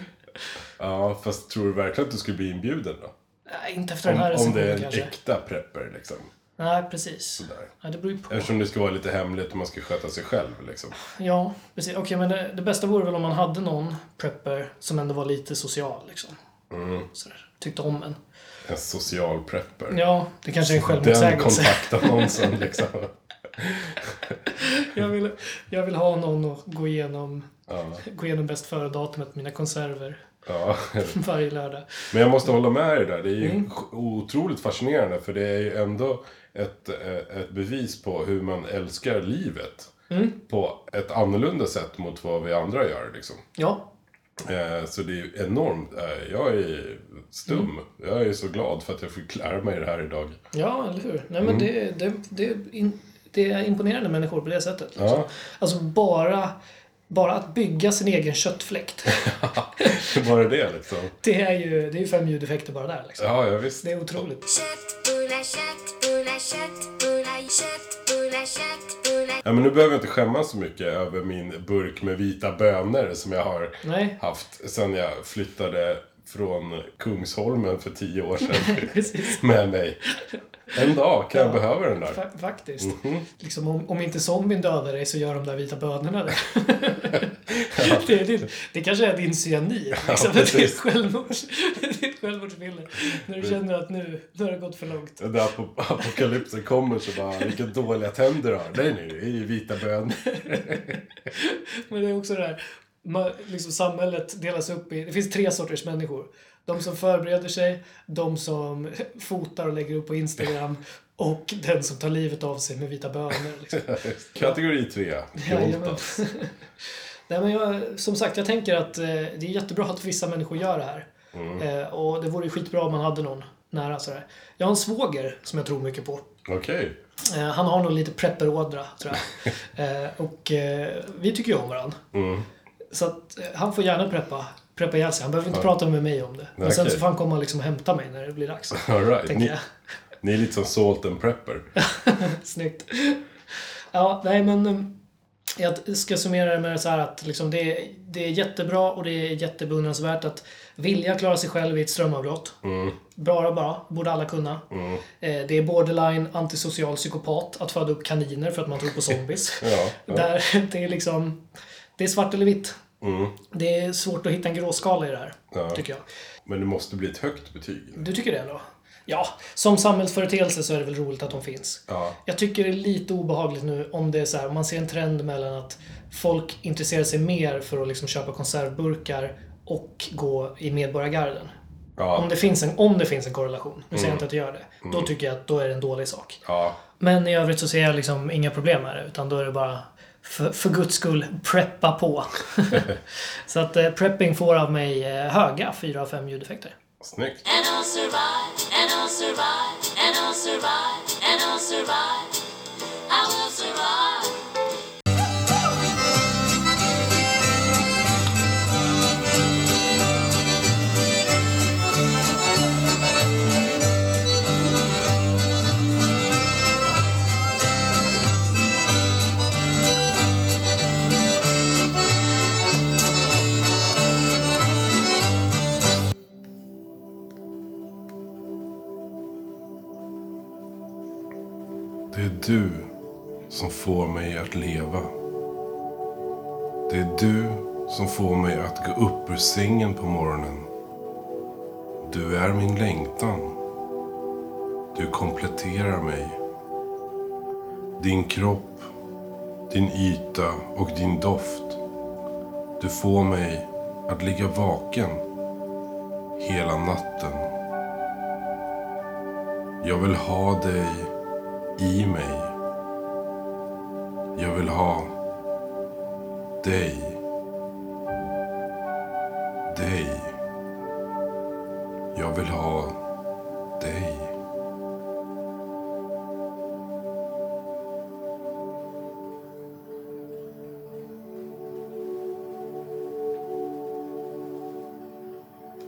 Ja, fast tror du verkligen att du skulle bli inbjuden då? Nej, inte efter den Om, här om det är en kanske. äkta prepper liksom. Nej, precis. Sådär. Ja, det beror ju på. Eftersom det ska vara lite hemligt och man ska sköta sig själv liksom. Ja, precis. Okej, men det, det bästa vore väl om man hade någon prepper som ändå var lite social. Liksom. Mm. Sådär. Tyckte om en. En social prepper. Ja, det kanske är en Den självmotsägelse. kontaktannonsen liksom. jag, vill, jag vill ha någon att gå igenom, Ja, gå igenom bäst före-datumet på mina konserver ja. varje lördag. Men jag måste hålla med dig där. Det är ju Mm. otroligt fascinerande för det är ju ändå ett, eh, ett bevis på hur man älskar livet. Mm. På ett annorlunda sätt mot vad vi andra gör liksom. Ja, Så det är ju enormt. Eh, Jag är stum. Mm. Jag är så glad för att jag fick lära mig det här idag. ja eller hur? Nej, Mm. men det, det, det, in, det är imponerande människor på det sättet. Liksom. Ja. Alltså bara, bara att bygga sin egen köttfläkt. Bara det liksom. Det är ju det är ju fem ljudeffekter bara där. Liksom. Ja, ja visst. Det är otroligt. Köttbullar, köttbullar, köttbullar, köttbullar. Ja, men nu behöver jag inte skämmas så mycket över min burk med vita bönor som jag har Nej, haft sen jag flyttade från Kungsholmen för tio år sedan precis. med mig. En dag kan jag Ja. behöva den där. Fa- faktiskt. Mhm. Liksom, om, om inte zombien dödar dig så gör de där vita bönorna det. det, är din, det kanske är din cyanid. Liksom. det ett precis. självmords, det självmordsfiller. När du känner att nu, nu har det gått för långt. Den där ap- apokalypsen kommer så bara, vilka dåliga tänder du har. Nej, nej, det är ju vita bönor. Men det är också det här, man, liksom samhället delas upp i, det finns tre sorters människor. De som förbereder sig, de som fotar och lägger upp på Instagram och den som tar livet av sig med vita bönor. Liksom. Kategori tre. Jajamän. Joltas. Nej, men jag, som sagt, jag tänker att eh, det är jättebra att vissa människor gör det här. Mm. Eh, och det vore skitbra om man hade någon nära. Sådär. Jag har en svåger som jag tror mycket på. Okej. Eh, han har nog lite prepperådra, tror jag. och vi tycker ju om varandra. Mm. Så att han får gärna preppa, preppa ihjäl sig. Han behöver inte Ja. prata med mig om det. Men Nej, sen så får han komma liksom och hämta mig när det blir dags. All right. Ni, ni är lite som Salt and Prepper. Snyggt. Ja, nej men eh, jag ska summera det med så här att liksom det, är, det är jättebra och det är jättebeundransvärt att vilja klara sig själv i ett strömavbrott. Mm. Bara, bara. Borde alla kunna. Mm. Eh, Det är borderline antisocial psykopat att föda upp kaniner för att man tror på zombies. Ja. ja. Där det är liksom... Det är svart eller vitt. Mm. Det är svårt att hitta en gråskala i det här, ja. tycker jag. Men det måste bli ett högt betyg. Du tycker det ändå? Ja, som samhällsföreteelse så är det väl roligt att de finns. Ja. Jag tycker det är lite obehagligt nu om det är så här, man ser en trend mellan att folk intresserar sig mer för att liksom köpa konservburkar och gå i medborgargarden. Ja. Om, det finns en, om det finns en korrelation, nu säger jag inte att det gör det, då tycker jag att då är det en dålig sak. Ja. Men i övrigt så ser jag liksom inga problem med det, utan då är det bara för, för guds skull, preppa på. så att eh, prepping får av mig eh, höga 4 av 5 ljudeffekter. Snyggt. And I'll survive, and I'll survive, and I'll survive, and I'll survive. Du som får mig att leva. Det är du som får mig att gå upp ur sängen på morgonen. Du är min längtan. Du kompletterar mig. Din kropp, din yta och din doft. Du får mig att ligga vaken hela natten. Jag vill ha dig i mig. Jag vill ha dig. Dig. Jag vill ha dig.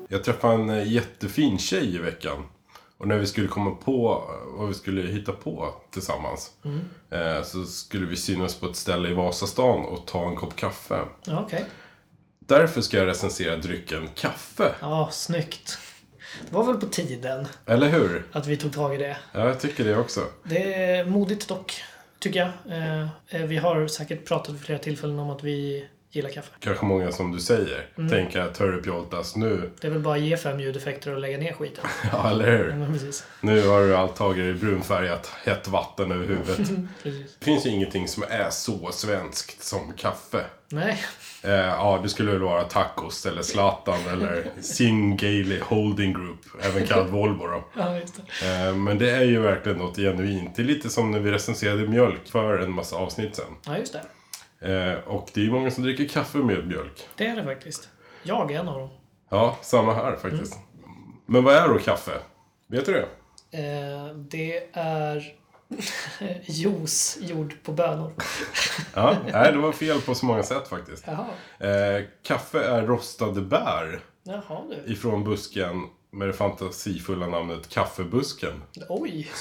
Jag träffade en eh, jättefin tjej i veckan. Och när vi skulle komma på vad vi skulle hitta på tillsammans. Eh, så skulle vi synas på ett ställe i Vasastan och ta en kopp kaffe. Okej. Därför ska jag recensera drycken kaffe. Ja, snyggt. Det var väl på tiden Eller hur? att vi tog tag i det. Ja, jag tycker det också. Det är modigt dock, tycker jag. Eh, eh, vi har säkert pratat vid flera tillfällen om att vi gillar kaffe. Kanske många som du säger tänker att hörru Pjoltas nu, Det är väl bara att ge fem ljudeffekter och lägga ner skiten. ja eller hur? Ja. Nu har du allt tagit i brunfärgat hett vatten över huvudet. precis. Det finns ju ingenting som är så svenskt som kaffe. Nej, Eh, ja, det skulle väl vara tacos eller Zlatan eller Sing Gailey Holding Group, även kallad Volvo då. ja, just det. Eh, men det är ju verkligen något genuint. Det är lite som när vi recenserade mjölk för en massa avsnitt sen. Ja, just det. Eh, och det är ju många som dricker kaffe med mjölk. Det är det faktiskt. Jag är en av dem. Ja, samma här faktiskt. Men vad är då kaffe? Vet du det? Eh, det är juice gjord på bönor. Ja, nej, det var fel på så många sätt faktiskt. Eh, kaffe är rostade bär Jaha du. ifrån busken med det fantasifulla namnet kaffebusken. Oj.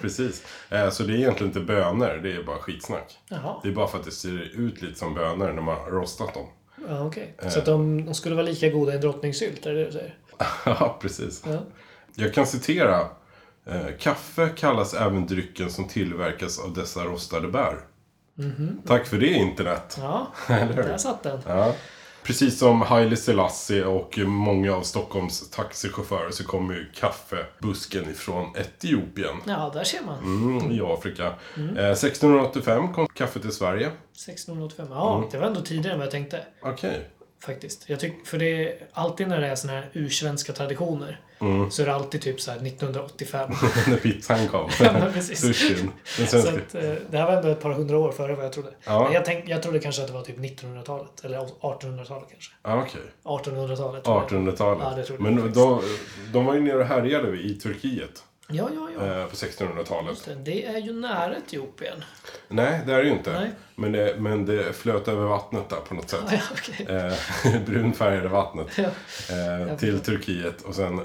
Precis. Eh, så det är egentligen inte bönor, det är bara skitsnack. Jaha. Det är bara för att det ser ut lite som bönor när man har rostat dem. Ja, okej. Eh. Så att de, de skulle vara lika goda i en drottningsylt, är det det du säger? Ja, precis. Ja. Jag kan citera. Eh, kaffe kallas även drycken som tillverkas av dessa rostade bär. Tack för det internet. Ja, där satt den. Ja. Precis som Haile Selassie och många av Stockholms taxichaufförer så kommer ju kaffebusken ifrån Etiopien. Ja, där ser man. Mm, I Afrika. Eh, 1685 kom kaffe till Sverige. 1685. Ja, Mm. det var ändå tidigare än vad jag tänkte. Okej. Faktiskt. Jag tycker, för det är alltid när det är såna här ursvenska traditioner Mm. så är det alltid typ så här 1985. När pizzan kom. Ja, precis. Sushin. Den så att, eh, det här var ändå ett par hundra år före vad jag trodde. Ja. Jag, tänk, jag trodde kanske att det var typ 1900-talet. Eller 1800-talet kanske. Ja, okej. 1800-talet. 1800-talet. Ja, det trodde jag Men de, de var ju nere och härjade i Turkiet Ja, ja, ja. eh, på 1600-talet. Just det. det är ju nära Etiopien. Nej, det är det ju inte. Nej. Men det, men det flöt över vattnet där på något sätt. Ja, ja, okej. Eh, brunfärgade vattnet. Ja. Eh, till Turkiet. Och sen eh,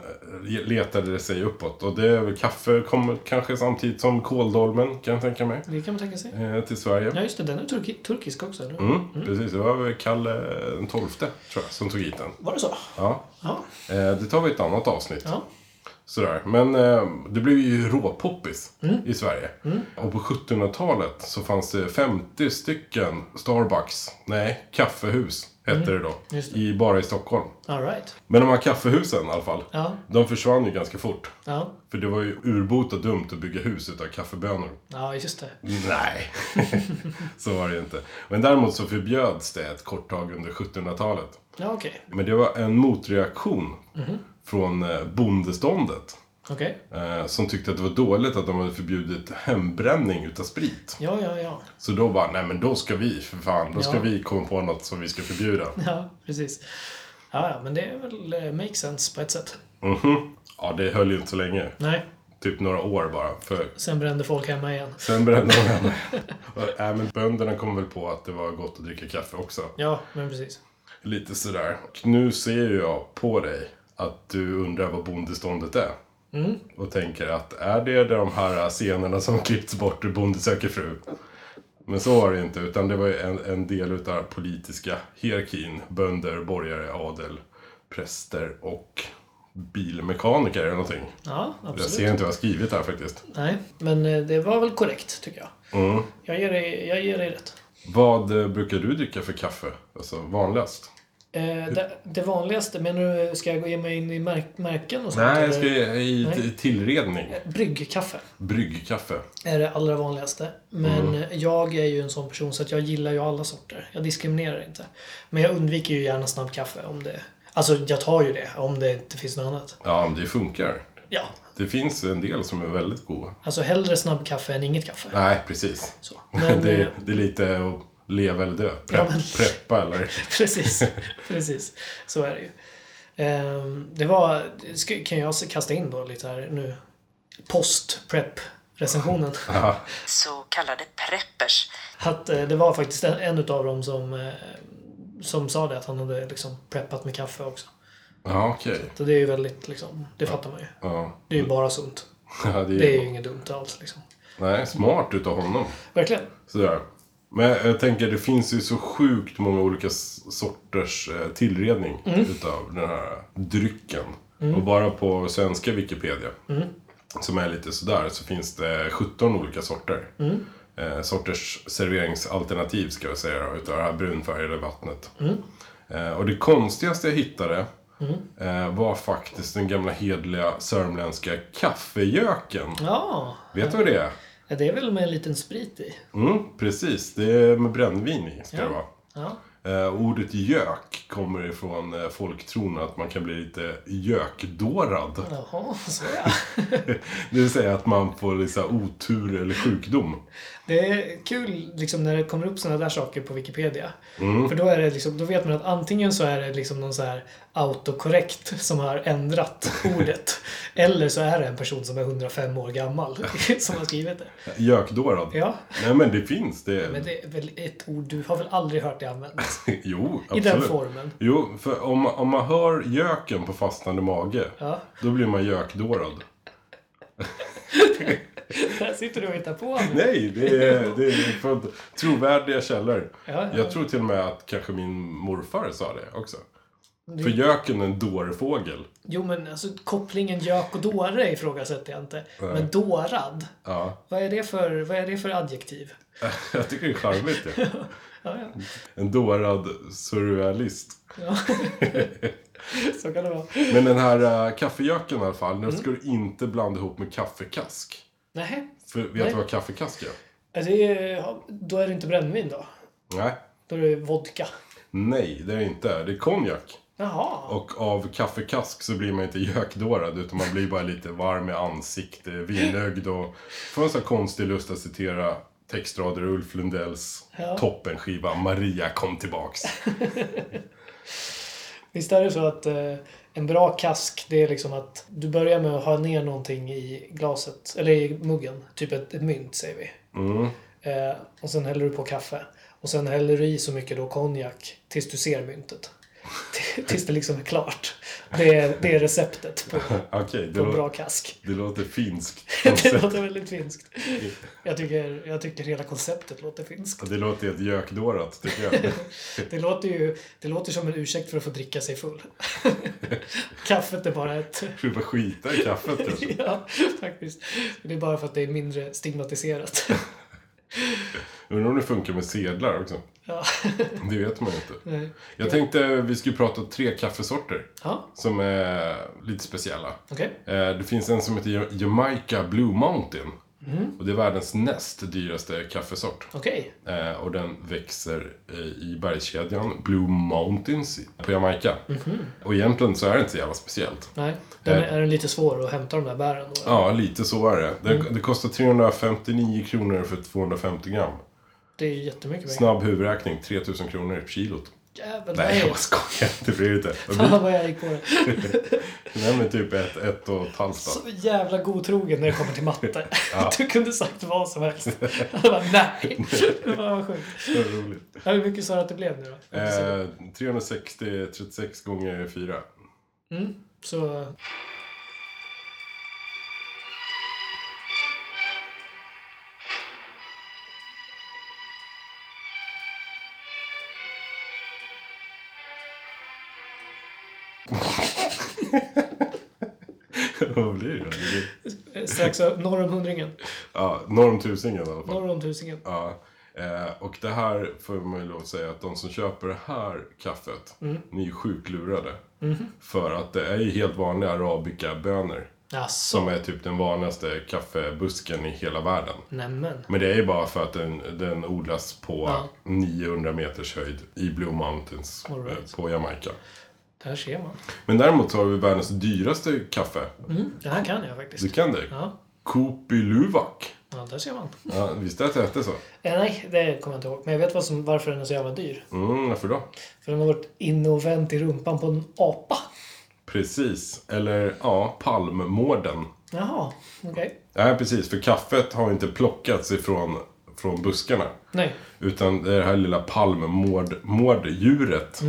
letade det sig uppåt. Och det är väl kaffe kommer kanske samtidigt som kåldolmen kan jag tänka mig. Det kan man tänka sig. Eh, till Sverige. Ja, just det. Den är turki turkisk också, eller? Mm, Precis, det var väl Kalle den tolfte tror jag som tog hit den. Var det så? Ja. Ja. Eh, det tar vi ett annat avsnitt. Ja. Sådär. Men eh, det blev ju råpoppis Mm. i Sverige. Och på 1700-talet så fanns det 50 stycken Starbucks, nej, kaffehus hette det då. Mm. Det. I, bara i Stockholm. All right. Men de här kaffehusen i alla fall, Ja. de försvann ju ganska fort. Ja. För det var ju urbota dumt att bygga hus utav kaffebönor. Ja, just det. Nej, så var det ju inte. Men däremot så förbjöds det ett kort tag under 1700-talet. Ja, okej. Men det var en motreaktion från eh, bondeståndet. Okej. Eh, som tyckte att det var dåligt att de hade förbjudit hembränning utav sprit. Ja, ja, ja. Så då bara, nej men då ska vi för fan, då ska Ja. vi komma på något som vi ska förbjuda. Ja, precis. Ja, ja, men det är väl eh, make sense på ett sätt. Mhm. Ja, det höll ju inte så länge. Nej, Typ några år bara. För sen brände folk hemma igen. sen brände de henne. Och, äh, men bönderna kom väl på att det var gott att dricka kaffe också. Ja, men precis. Lite sådär. Och nu ser ju jag på dig att du undrar vad bondeståndet är. Och tänker att är det de här scenerna som klippts bort ur Bonde söker fru? Men så var det inte, utan det var en, en del utav politiska hierarkin. Bönder, borgare, adel, präster och bilmekaniker eller någonting. Ja, Jag absolut. ser inte vad jag har skrivit här faktiskt. Nej, men eh, det var väl korrekt, tycker jag. Mm. Jag ger dig, jag ger dig rätt. Vad eh, brukar du dricka för kaffe? Alltså vanligast? Eh, det, det vanligaste, menar du, ska jag gå ge mig in i märk, märken och sånt? Nej, jag ska i Nej. tillredning. Bryggkaffe Bryggkaffe. är det allra vanligaste. Men Mm. jag är ju en sån person så att jag gillar ju alla sorter. Jag diskriminerar inte. Men jag undviker ju gärna snabbkaffe om det... Alltså, jag tar ju det om det inte finns något annat. Ja, men det funkar. Ja, Det finns en del som är väldigt goda. alltså hellre snabbkaffe än inget kaffe. Nej, precis. Så. Men, det, eh, det är lite leva eller dö. Ja, Prepp, men- Preppa eller... Precis, precis. Så är det ju. Ehm, det var, kan jag kasta in då lite här nu, post-prep-recensionen. Ja, Så kallade preppers. Att eh, det var faktiskt en, en utav dem som, eh, som sa det, att han hade liksom preppat med kaffe också. ja okej. Så det är ju väldigt, liksom, det fattar man ju. Ja. Det är ju bara sunt. Ja, det är, Det är ju inget dumt alls liksom. Nej, smart utav honom. Verkligen. Sådär. Men jag tänker, det finns ju så sjukt många olika sorters eh, tillredning Mm. utav den här drycken. Och bara på svenska Wikipedia, Mm. som är lite sådär, så finns det 17 olika sorter. Mm. eh, sorters serveringsalternativ ska jag säga utav det här brunfärgade vattnet. Eh, och det konstigaste jag hittade eh, var faktiskt den gamla hedliga sörmländska kaffejöken. Ja, Vet du vad det är? Ja, det är väl med en liten sprit i. Mm, precis, det är med brännvin i ska Ja. det vara. Ja. Eh, ordet gök kommer ifrån eh, folktron att man kan bli lite gökdårad. Jaha, så ja. Det vill säga att man får liksom otur eller sjukdom. Det är kul liksom, när det kommer upp sådana där saker på Wikipedia. Mm. För då, är det liksom, då vet man att antingen så är det liksom någon så här autokorrekt som har ändrat ordet. eller så är det en person som är 105 år gammal som har skrivit det. Gökdårad. Ja, Nej men det finns. Det... men det är väl ett ord du har väl aldrig hört det användas? jo, I absolut. den formen. Jo, för om, om man hör göken på fastande mage, Ja. då blir man gökdårad. Där sitter du och hittar på nu. Nej, det är, det är från trovärdiga källor. Ja, ja. Jag tror till och med att kanske min morfar sa det också. För göken är en dårfågel. Jo, men alltså kopplingen gök och dåre ifrågasätter jag inte. Men dårad? Ja, Vad är det för, vad är det för adjektiv? jag tycker det är charmigt det. Ja, ja. En dårad surrealist. ja. så kan det vara. Men den här uh, kaffejöken i alla fall, Mm. den ska du inte blanda ihop med kaffekask. Nej. För vet Nej. du vad kaffekask är? Är det, då är det inte brännvin då? Nej. Då är det vodka. Nej, det är det inte. Det är konjak. Jaha. Och av kaffekask så blir man inte gökdårad utan man blir bara lite varm i ansikte, vindögd och får en sån här konstig lust att citera textrader ur Ulf Lundells Ja. toppenskiva Maria kom tillbaks. Visst är det så att eh, en bra kask, det är liksom att du börjar med att ha ner någonting i glaset, eller i muggen. Typ ett, ett mynt, säger vi. Mm. Eh, och sen häller du på kaffe. Och sen häller du i så mycket då konjak tills du ser myntet. tills det liksom är klart. Det är, det är receptet på, det, på en bra kask. det låter finskt. det låter väldigt finskt. Jag tycker, jag tycker hela konceptet låter finskt. Det låter helt gökdårat tycker jag. Det låter ju det låter som en ursäkt för att få dricka sig full. Kaffet är bara ett... Du bara skita i kaffet kanske. Ja, faktiskt. Det är bara för att det är mindre stigmatiserat. Undrar om det funkar med sedlar också. Ja. Det vet man ju inte. Nej. Jag tänkte vi skulle prata om tre kaffesorter Ja, som är lite speciella. okej. Eh, Det finns en som heter Ja- Jamaica Blue Mountain. Och det är världens näst dyraste kaffesort. Okej. Eh, och den växer eh, i bergskedjan Blue Mountains på Jamaica. Och egentligen så är det inte så jävla speciellt. Nej. Den är, är den lite svår att hämta de där bären då? Ja, lite så är det. Det, det kostar 359 kronor för 250 gram. Det är jättemycket pengar. Snabb huvudräkning, 3000 kronor kilot. Jävlar, Nej, jag skojar. Det blir inte. Fan vad jag gick på det. Nej, men typ ett, ett och ett halvt Så då. jävla godtrogen när det kommer till matte. Ja. Du kunde sagt vad som helst. Jag bara, nej. Det var vad sjukt. Så roligt. Hur mycket sa du att det blev nu då? Eh, 360, 36 gånger 4. Mm. Så... Vad blir det? eh, Strax norr om hundringen. Ja, norr om tusingen i alla fall. Norr om tusingen. Ja. Eh, och det här får man ju lov att säga att de som köper det här kaffet, ni är ju sjukt lurade. För att det är ju helt vanliga arabica-bönor. Jaså? Som är typ den vanligaste kaffebusken i hela världen. Nämen. Men det är ju bara för att den, den odlas på Ja. 900 meters höjd i Blue Mountains right. eh, på Jamaica. Där ser man. Men däremot så har vi världens dyraste kaffe. Mm. Det här kan jag faktiskt. Du kan det? Ja. Kopiluvak. ja, där ser man. Ja, visste att det hette så? Eh, nej, det kommer jag inte ihåg. Men jag vet vad som, varför den är så jävla dyr. Mm, varför då? För den har varit inne och vänt i rumpan på en apa. Precis. Eller ja, palmmården. Jaha, okej. Nej, precis. För kaffet har inte plockats ifrån från buskarna. Nej. Utan det är det här lilla palmmårddjuret.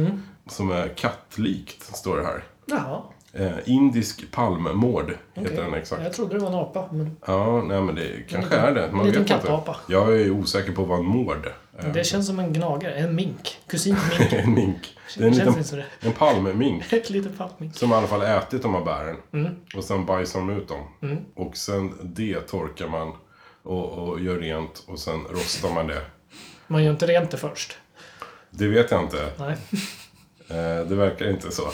Som är kattlikt, står det här. Jaha. Eh, indisk palmmård heter okej. den exakt. Jag trodde det var en apa. Men Ja, nej men det kanske liten- är det. Man liten vet inte. kattapa. Jag är osäker på vad en mård är. det känns som en gnagare. En mink. Kusin mink. en mink. Det är en, liten, det. en palmmink. Ett litet palmink. Som i alla fall ätit de här bären. Mm. Och sen bajsar de ut dem. Och sen det torkar man och, och gör rent och sen rostar man det. Man gör inte rent det först. Det vet jag inte. Nej. Eh, det verkar inte så.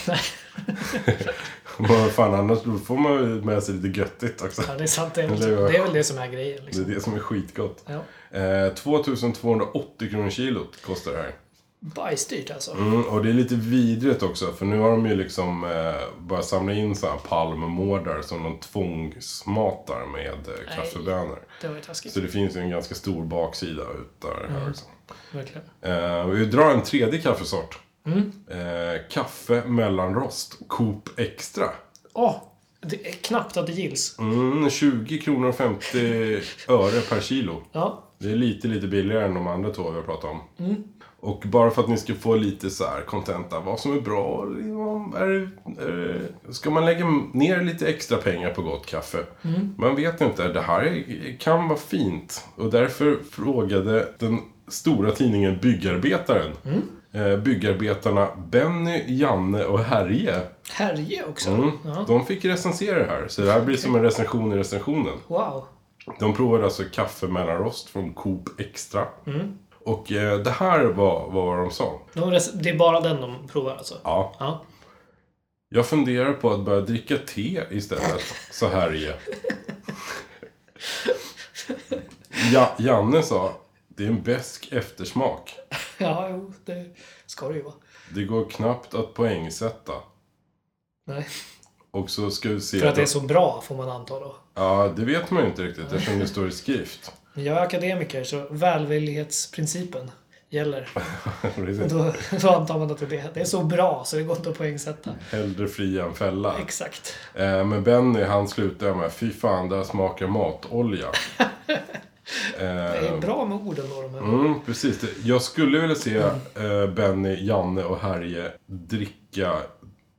Vad fan, annars får man ju med sig lite göttigt också. Ja, det är sant. Det är, vad? det är väl det som är grejen. Det är Liksom. det som är skitgott. Ja. Eh, 2280 kronor kilot kostar det här. Bajsdyrt alltså. Mm, och det är lite vidrigt också, för nu har de ju liksom eh, börjat samla in så här palmmårdar som de tvångsmatar med eh, kaffebönor. Det var ju taskigt. Så det finns ju en ganska stor baksida utav det här också. Verkligen. Eh, vi drar en tredje kaffesort. Mm. Eh, kaffe mellanrost, Coop Extra. Åh, det är knappt att det gills. Mm, 20 kronor och 50 öre per kilo. Ja, Det är lite, lite billigare än de andra två vi har pratat om. Mm. Och bara för att ni ska få lite så här kontenta, vad som är bra. liksom, Är, är, ska man lägga ner lite extra pengar på gott kaffe? Mm. Man vet inte, det här är, kan vara fint. Och därför frågade den stora tidningen Byggarbetaren. Mm. Eh, byggarbetarna Benny, Janne och Herje. Härje också. Mm. Ja. De fick recensera det här. Så det här blir som en recension i recensionen. Wow. De provade alltså kaffe mellanrost från Coop Extra. Mm. Och eh, det här var, var vad de sa. de det är bara den de provar alltså? Ja. Ja. Jag funderar på att börja dricka te istället. Så här är ja, Janne sa, det är en besk eftersmak. Ja, jo, det ska det ju vara. Det går knappt att poängsätta. Nej. Och så ska vi se... För att det är så bra, får man anta då. Ja, det vet man ju inte riktigt eftersom det står i skrift. Jag är akademiker, så välvillighetsprincipen gäller. Då, då antar man att det är, det är så bra så det går inte att poängsätta. Hellre fria än fälla. Exakt. Eh, men Benny han slutar med Fy fan, det här smakar matolja. Det är bra med orden då. De här. Mm, precis. Jag skulle vilja se eh, Benny, Janne och Harje dricka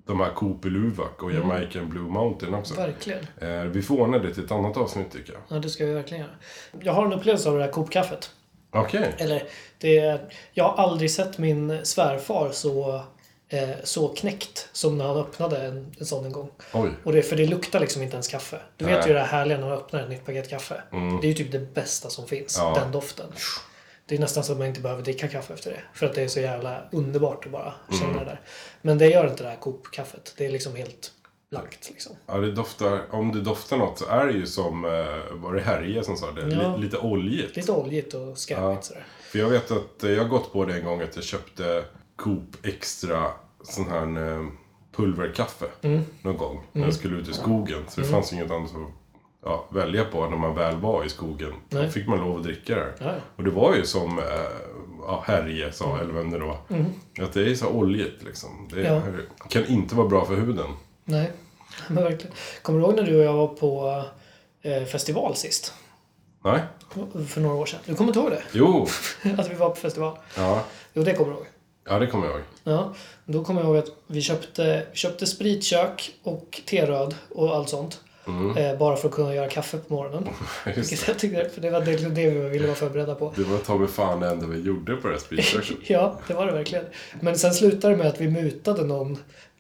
de här Coop Luwak och Jamaican Blue Mountain också. Verkligen. Eh, vi får ordna det till ett annat avsnitt tycker jag. Ja, det ska vi verkligen göra. Jag har en upplevelse av det här Coop-kaffet. Okej. Eller, det är, jag har aldrig sett min svärfar så, eh, så knäckt som när han öppnade en, en sån en gång. Oj. Och det, för det luktar liksom inte ens kaffe. Du vet Nej. ju det här härliga när man öppnar ett nytt paket kaffe. Det är ju typ det bästa som finns. Ja. Den doften. Det är nästan så att man inte behöver dricka kaffe efter det. För att det är så jävla underbart att bara känna det där. Men det gör inte det här Coop-kaffet. Det är liksom helt blankt liksom. Ja, det doftar, om det doftar något så är det ju som, eh, var det Härje som sa det? Ja. Li, lite oljigt. Lite oljigt och skarpigt Ja. sådär. För jag vet att jag har gått på det en gång att jag köpte Coop Extra sån här eh, pulverkaffe Mm. någon gång. När jag skulle ut i skogen. Så det fanns inget annat att ja, välja på när man väl var i skogen. Då Nej. fick man lov att dricka det. Ja. Och det var ju som eh, ja, Härje sa, eller vem det var. Att det är så oljigt liksom. Det Ja. kan inte vara bra för huden. Nej, men verkligen. Kommer du ihåg när du och jag var på eh, festival sist? Nej? För några år sedan. Du kommer inte ihåg det? Jo! Att vi var på festival? Ja, Jo, det kommer du ihåg. Ja det kommer jag ihåg. Ja, då kommer jag ihåg att vi köpte, köpte spritkök och teröd och allt sånt. Eh, bara för att kunna göra kaffe på morgonen. Vilket jag tyckte, för det var det, det vi ville vara förberedda på. Det var ta mig fan det enda vi gjorde på det här spritköket. Ja, det var det verkligen. Men sen slutade det med att vi mutade någon,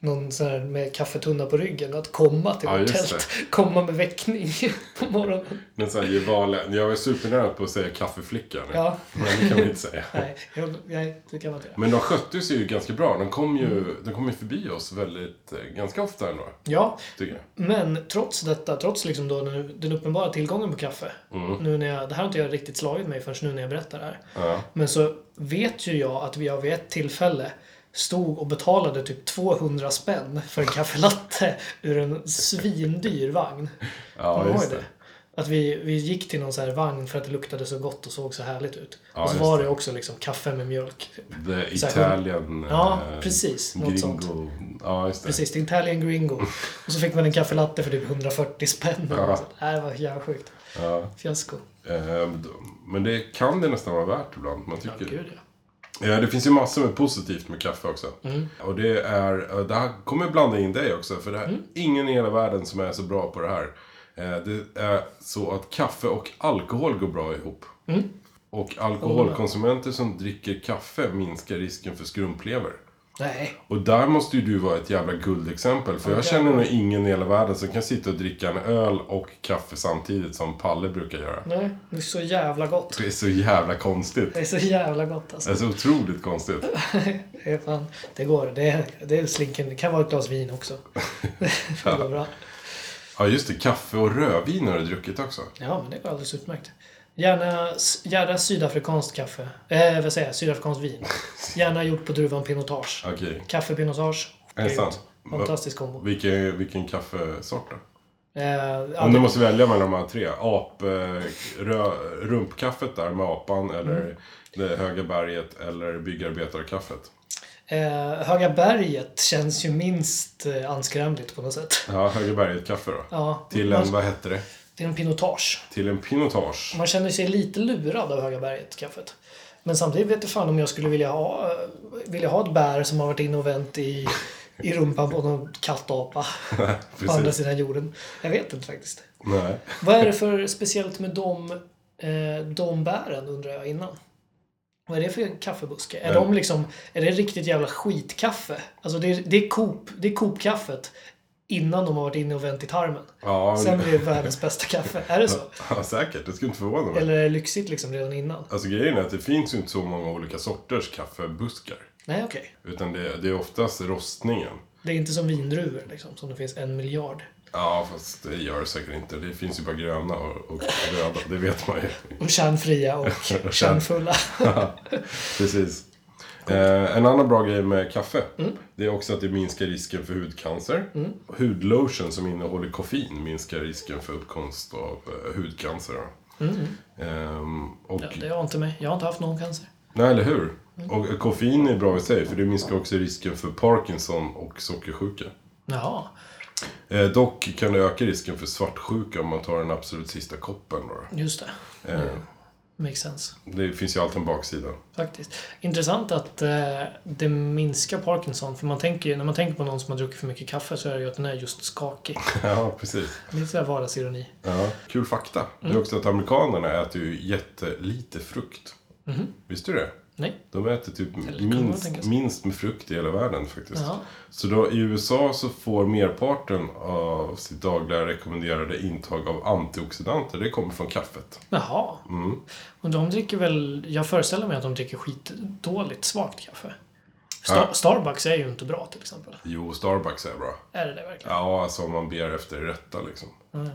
någon sån här med kaffetunna på ryggen att komma till Ja, vårt tält. Komma med väckning på morgonen. Men såhär Gevalen, jag var supernära på att säga kaffeflickan. Ja. Men det kan vi inte säga. Nej, jag, nej, det kan man inte göra. Men de skötte sig ju ganska bra. De kom ju, de kom ju förbi oss väldigt, eh, ganska ofta ändå. Ja, Tycker jag. men trots detta, trots liksom då den, den uppenbara tillgången på kaffe. Nu när jag, det här har inte jag riktigt slagit mig förrän nu när jag berättar det här. Ja. Men så vet ju jag att vi vid ett tillfälle stod och betalade typ 200 spänn för en kaffelatte ur en svindyr vagn. Ja, Kommer just det. Att vi, vi gick till någon så här vagn för att det luktade så gott och såg så härligt ut. Ja, och så var det. det också liksom kaffe med mjölk. The Så här, Italian... Ja, eh, precis. Något Gringo. sånt. Ja, just det. Precis, det är Italian Gringo. Och så fick man en kaffelatte för typ 140 spänn. Ja. Ja. Det var jävla sjukt. Ja. Fiasko. Eh, Men det kan det nästan vara värt ibland. Man Ja, tycker. gud ja. Ja, det finns ju massor med positivt med kaffe också. Och det är, det här kommer blanda in dig också. För det här, ingen i hela världen som är så bra på det här. Eh, Det är så att kaffe och alkohol går bra ihop. Och alkoholkonsumenter som dricker kaffe minskar risken för skrumplever. Nej. Och där måste ju du vara ett jävla guldexempel. För jag Okej. känner nog ingen i hela världen som kan sitta och dricka en öl och kaffe samtidigt som Palle brukar göra. Nej, det är så jävla gott. Det är så jävla konstigt. Det är så jävla gott alltså. Det är så otroligt konstigt. Det, är fan, det går. Det är, det är slinken. Det kan vara ett glas vin också. Det går bra. Ja, just det. Kaffe och rödvin har du druckit också. Ja, men det går alldeles utmärkt. Gärna, gärna sydafrikanskt kaffe. Eh, vad säger jag? Sydafrikanskt vin. Gärna gjort på druvan pinotage. Okej. Kaffe pinotage. Är det sant? Fantastisk kombo. Vilken, vilken kaffesort då? Eh, Om du måste välja mellan de här tre. Ap, eh, rö, rumpkaffet där med apan eller Mm. det höga berget eller byggarbetarkaffet. eh, Höga berget känns ju minst eh, anskrämligt på något sätt. Ja, höga berget-kaffe då. Ja, Till en, vad hette det? Är en pinotage. Till en pinotage. Man känner sig lite lurad av Höga berget-kaffet. Men samtidigt vet jag fan om jag skulle vilja ha, eh, vilja ha ett bär som har varit inne och vänt i, i rumpan på någon kattapa på andra sidan jorden. Jag vet inte faktiskt. Nej. Vad är det för speciellt med de, eh, de bären undrar jag innan? Vad är det för kaffebuske? Är, de liksom, är det riktigt jävla skitkaffe? Alltså det är, det är Coop, det är Coop-kaffet innan de har varit inne och vänt i tarmen. Ja, Sen blir det världens bästa kaffe. Är det så? ja, säkert. Det skulle inte förvåna mig. Eller är det lyxigt liksom redan innan? Alltså grejen är att det finns ju inte så många olika sorters kaffebuskar. Nej, okej. Utan det, det är oftast rostningen. Det är inte som vindruvor liksom, som det finns en miljard. Ja, fast det gör det säkert inte. Det finns ju bara gröna och, och röda. Det vet man ju. Och kärnfria och kärn- kärnfulla. Precis. Eh, en annan bra grej med kaffe. Mm. Det är också att det minskar risken för hudcancer. Hudlotion som innehåller koffein minskar risken för uppkomst av eh, hudcancer. då. Ehm, och, Ja, det har inte mig. Jag har inte haft någon cancer. Nej, eller hur? Och eh, koffein är bra i sig för det minskar också risken för Parkinson och sockersjuka. Jaha. Eh, dock kan det öka risken för svartsjuka om man tar den absolut sista koppen. Då. Just det. Eh, Makes sense. det finns ju alltid en baksida. Faktiskt. Intressant att eh, det minskar Parkinson. För man tänker, när man tänker på någon som har druckit för mycket kaffe så är det ju att den är just skakig. ja, precis. Lite sådär vardagsironi. Ja, kul fakta. Det är också att amerikanerna äter ju jättelite frukt. Visste du det? Nej. De äter typ minst, minst med frukt i hela världen faktiskt. Jaha. Så då i USA så får merparten av sitt dagliga rekommenderade intag av antioxidanter, det kommer från kaffet. Jaha. Mm. Och de dricker väl... Jag föreställer mig att de dricker skitdåligt svagt kaffe. Star, Ja. Starbucks är ju inte bra till exempel. Jo, Starbucks är bra. Är det det verkligen? Ja, alltså om man ber efter rätta liksom. Mm.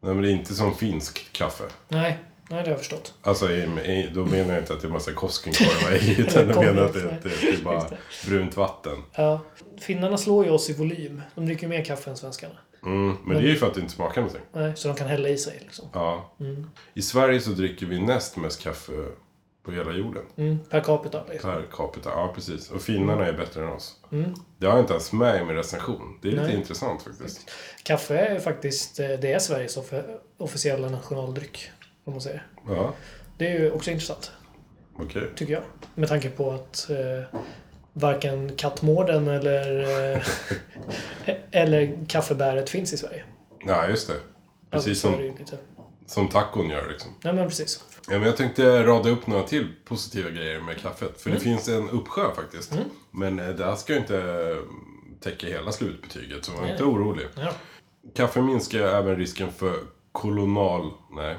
Nej, men det är inte som finsk kaffe. Nej, nej, det har jag förstått. Alltså, i, i, då menar jag inte att det är massa Koskenkorvar i, utan jag menar att det, det, det är bara brunt vatten. Ja. Finnarna slår ju oss i volym. De dricker ju mer kaffe än svenskarna. Mm, men det är ju för att det inte smakar någonting. Nej, så de kan hälla i sig liksom. Ja. Mm. I Sverige så dricker vi näst mest kaffe på hela jorden. Mm, per capita liksom. Per capita, ja precis. Och finnarna är bättre än oss. Mm. Det har jag inte ens med i min recension. Det är lite Nej. intressant faktiskt. Kaffe är faktiskt, eh, det är Sveriges officiella nationaldryck. Om man säger. Ja, Det är ju också intressant, okej. tycker jag. Med tanke på att eh, varken kattmården eller, eh, eller kaffebäret finns i Sverige. Ja, just det. Precis Alltså, som, det som tacon gör liksom. Nej men precis. Ja, men jag tänkte rada upp några till positiva grejer med kaffet. För Mm. det finns en uppsjö faktiskt. Men eh, det här ska ju inte eh, täcka hela slutbetyget, så var Nej. inte orolig. Ja. Kaffe minskar även risken för kolonal... Nej.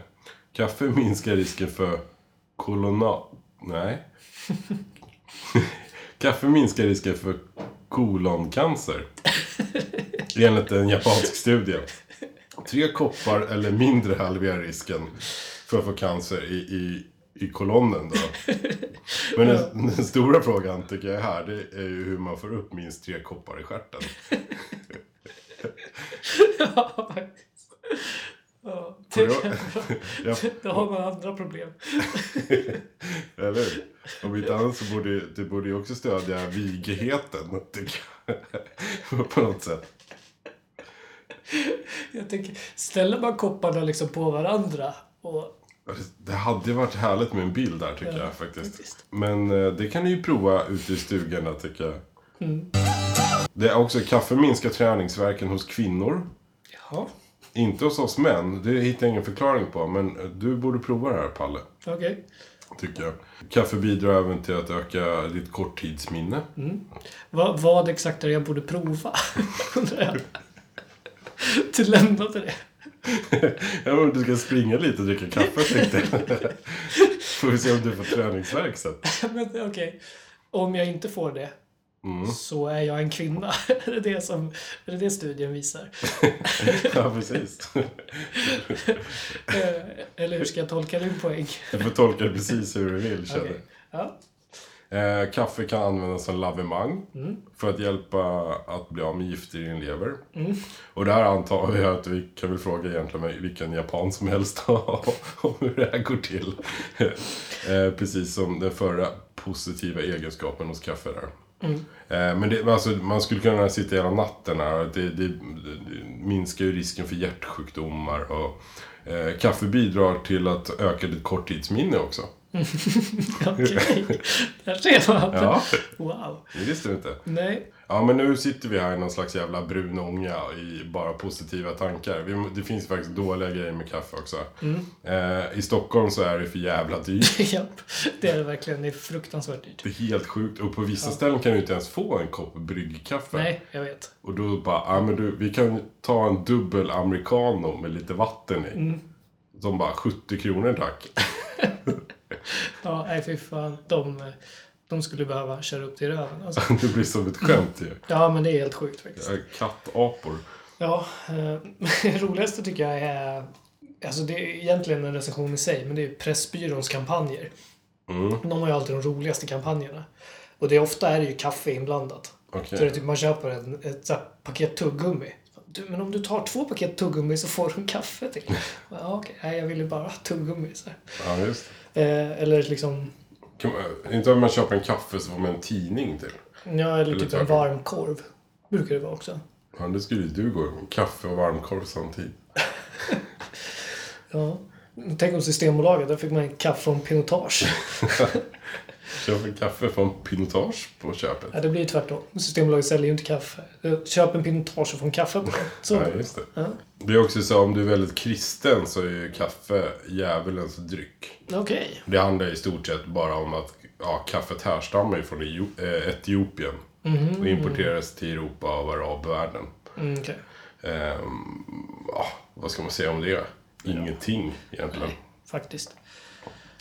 Kaffe minskar risken för kolonal... Nej. Kaffe minskar risken för koloncancer. Enligt en japansk studie. Tre koppar eller mindre halverar risken för att få cancer i, i, i kolonnen då. Men den, den stora frågan tycker jag här, det är ju hur man får upp minst tre koppar i stjärten. ja, faktiskt. Ja, För det, då- Ja. då har man andra problem. Eller hur? Om inte annat så borde det borde ju också stödja tycker jag. På något sätt. Jag tänker, ställer man kopparna liksom på varandra och Det hade ju varit härligt med en bild där, tycker Ja, jag faktiskt. faktiskt. Men eh, det kan ni ju prova ute i stugorna, tycker jag. Mm. Det är också kaffe minskar träningsverken hos kvinnor. Ja, Inte hos oss män. Det hittar jag ingen förklaring på. Men du borde prova det här, Palle. okej. Tycker jag. Kaffe bidrar även till att öka ditt korttidsminne. Vad, vad exakt är det jag borde prova? Undrar jag. Du lämnade det. Ja, men du ska springa lite och dricka kaffe tänkte jag. Får vi se om du får träningsvärk sen. Okej. Om jag inte får det så är jag en kvinna. är, det det som, är det det studien visar? Ja, precis. Eh, Eller hur ska jag tolka din poäng? Du får tolka det precis hur du vill känner Okej. Ja. Eh, kaffe kan användas som lavemang Mm. för att hjälpa att bli av med gifter i din lever. Och det här antar jag att vi kan väl fråga egentligen vilken japan som helst om hur det här går till. eh, precis som den förra positiva egenskapen hos kaffe där. Mm. men det, alltså, man skulle kunna sitta hela natten här. Det, det, det minskar ju risken för hjärtsjukdomar. Och, eh, kaffe bidrar till att öka ditt korttidsminne också. Okej. Där ser man. Ja, Wow. det visste du inte. Nej. Ja, men nu sitter vi här i någon slags jävla brun ånga i bara positiva tankar. Vi, det finns faktiskt dåliga grejer med kaffe också. Eh, I Stockholm så är det för jävla dyrt. Japp. Det är det verkligen. Det är fruktansvärt dyrt. Det är helt sjukt. Och på vissa ställen kan du inte ens få en kopp bryggkaffe. Nej, jag vet. Och då bara, ja men du, vi kan ta en dubbel americano med lite vatten i. De bara, 70 kronor tack. Ja, nej fy fan. De, de skulle behöva köra upp till röven. Alltså. det blir som ett skämt ju. Ja, men det är helt sjukt faktiskt. Kattapor. Ja, eh, roligaste tycker jag är... Alltså det är egentligen en recension i sig, men det är Pressbyråns kampanjer. De har ju alltid de roligaste kampanjerna. Och det är ofta är det ju kaffe inblandat. Okej. Så det är typ man köper en, ett paket tuggummi. Du, men om du tar två paket tuggummi så får du en kaffe till. Ja, okej. Nej, jag vill ju bara ha tuggummi. Så. Ja, just. Eh, eller liksom... Man, inte om man köper en kaffe så får man en tidning till. Ja, eller typ en tvärtom. varm korv. Brukar det vara också. Ja, det skulle ju du gå. Kaffe och varmkorv samtidigt. Ja. Tänk om Systembolaget, där fick man en kaffe från Pinotage. Köp en kaffe från Pinotage på köpet. Ja, det blir ju tvärtom. Systembolaget säljer ju inte kaffe. Köp en Pinotage och få en kaffe på. Så. Ja, just det. Ja. Det är också så om du är väldigt kristen så är ju kaffe djävulens dryck. Okej. Det handlar i stort sett bara om att ja, kaffet härstammar ju från eh, Etiopien. Och importerades till Europa av arabvärlden. Mm, okej. Ehm, ja, vad ska man säga om det? Ingenting egentligen. Faktiskt.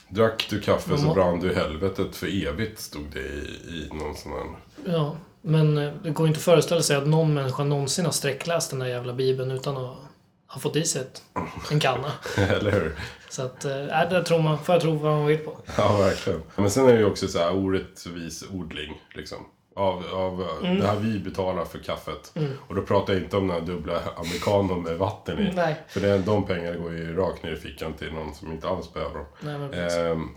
Drack du kaffe så brann du i helvetet för evigt, stod det i, i någon sån här... Ja, men eh, det går inte att föreställa sig att någon människa någonsin har sträckläst den där jävla bibeln utan att ha fått i sig ett, en kanna. Eller hur? Så att, äh, där tror man, får jag tro vad man vill på. Ja, verkligen. Men sen är det ju också så här orättvis odling, liksom. Av, av Mm. det här vi betalar för kaffet. Och då pratar jag inte om den här dubbla amerikanon med vatten i. Nej. För det, de pengarna går ju rakt ner i fickan till någon som inte alls behöver dem. Nej, men. Ehm,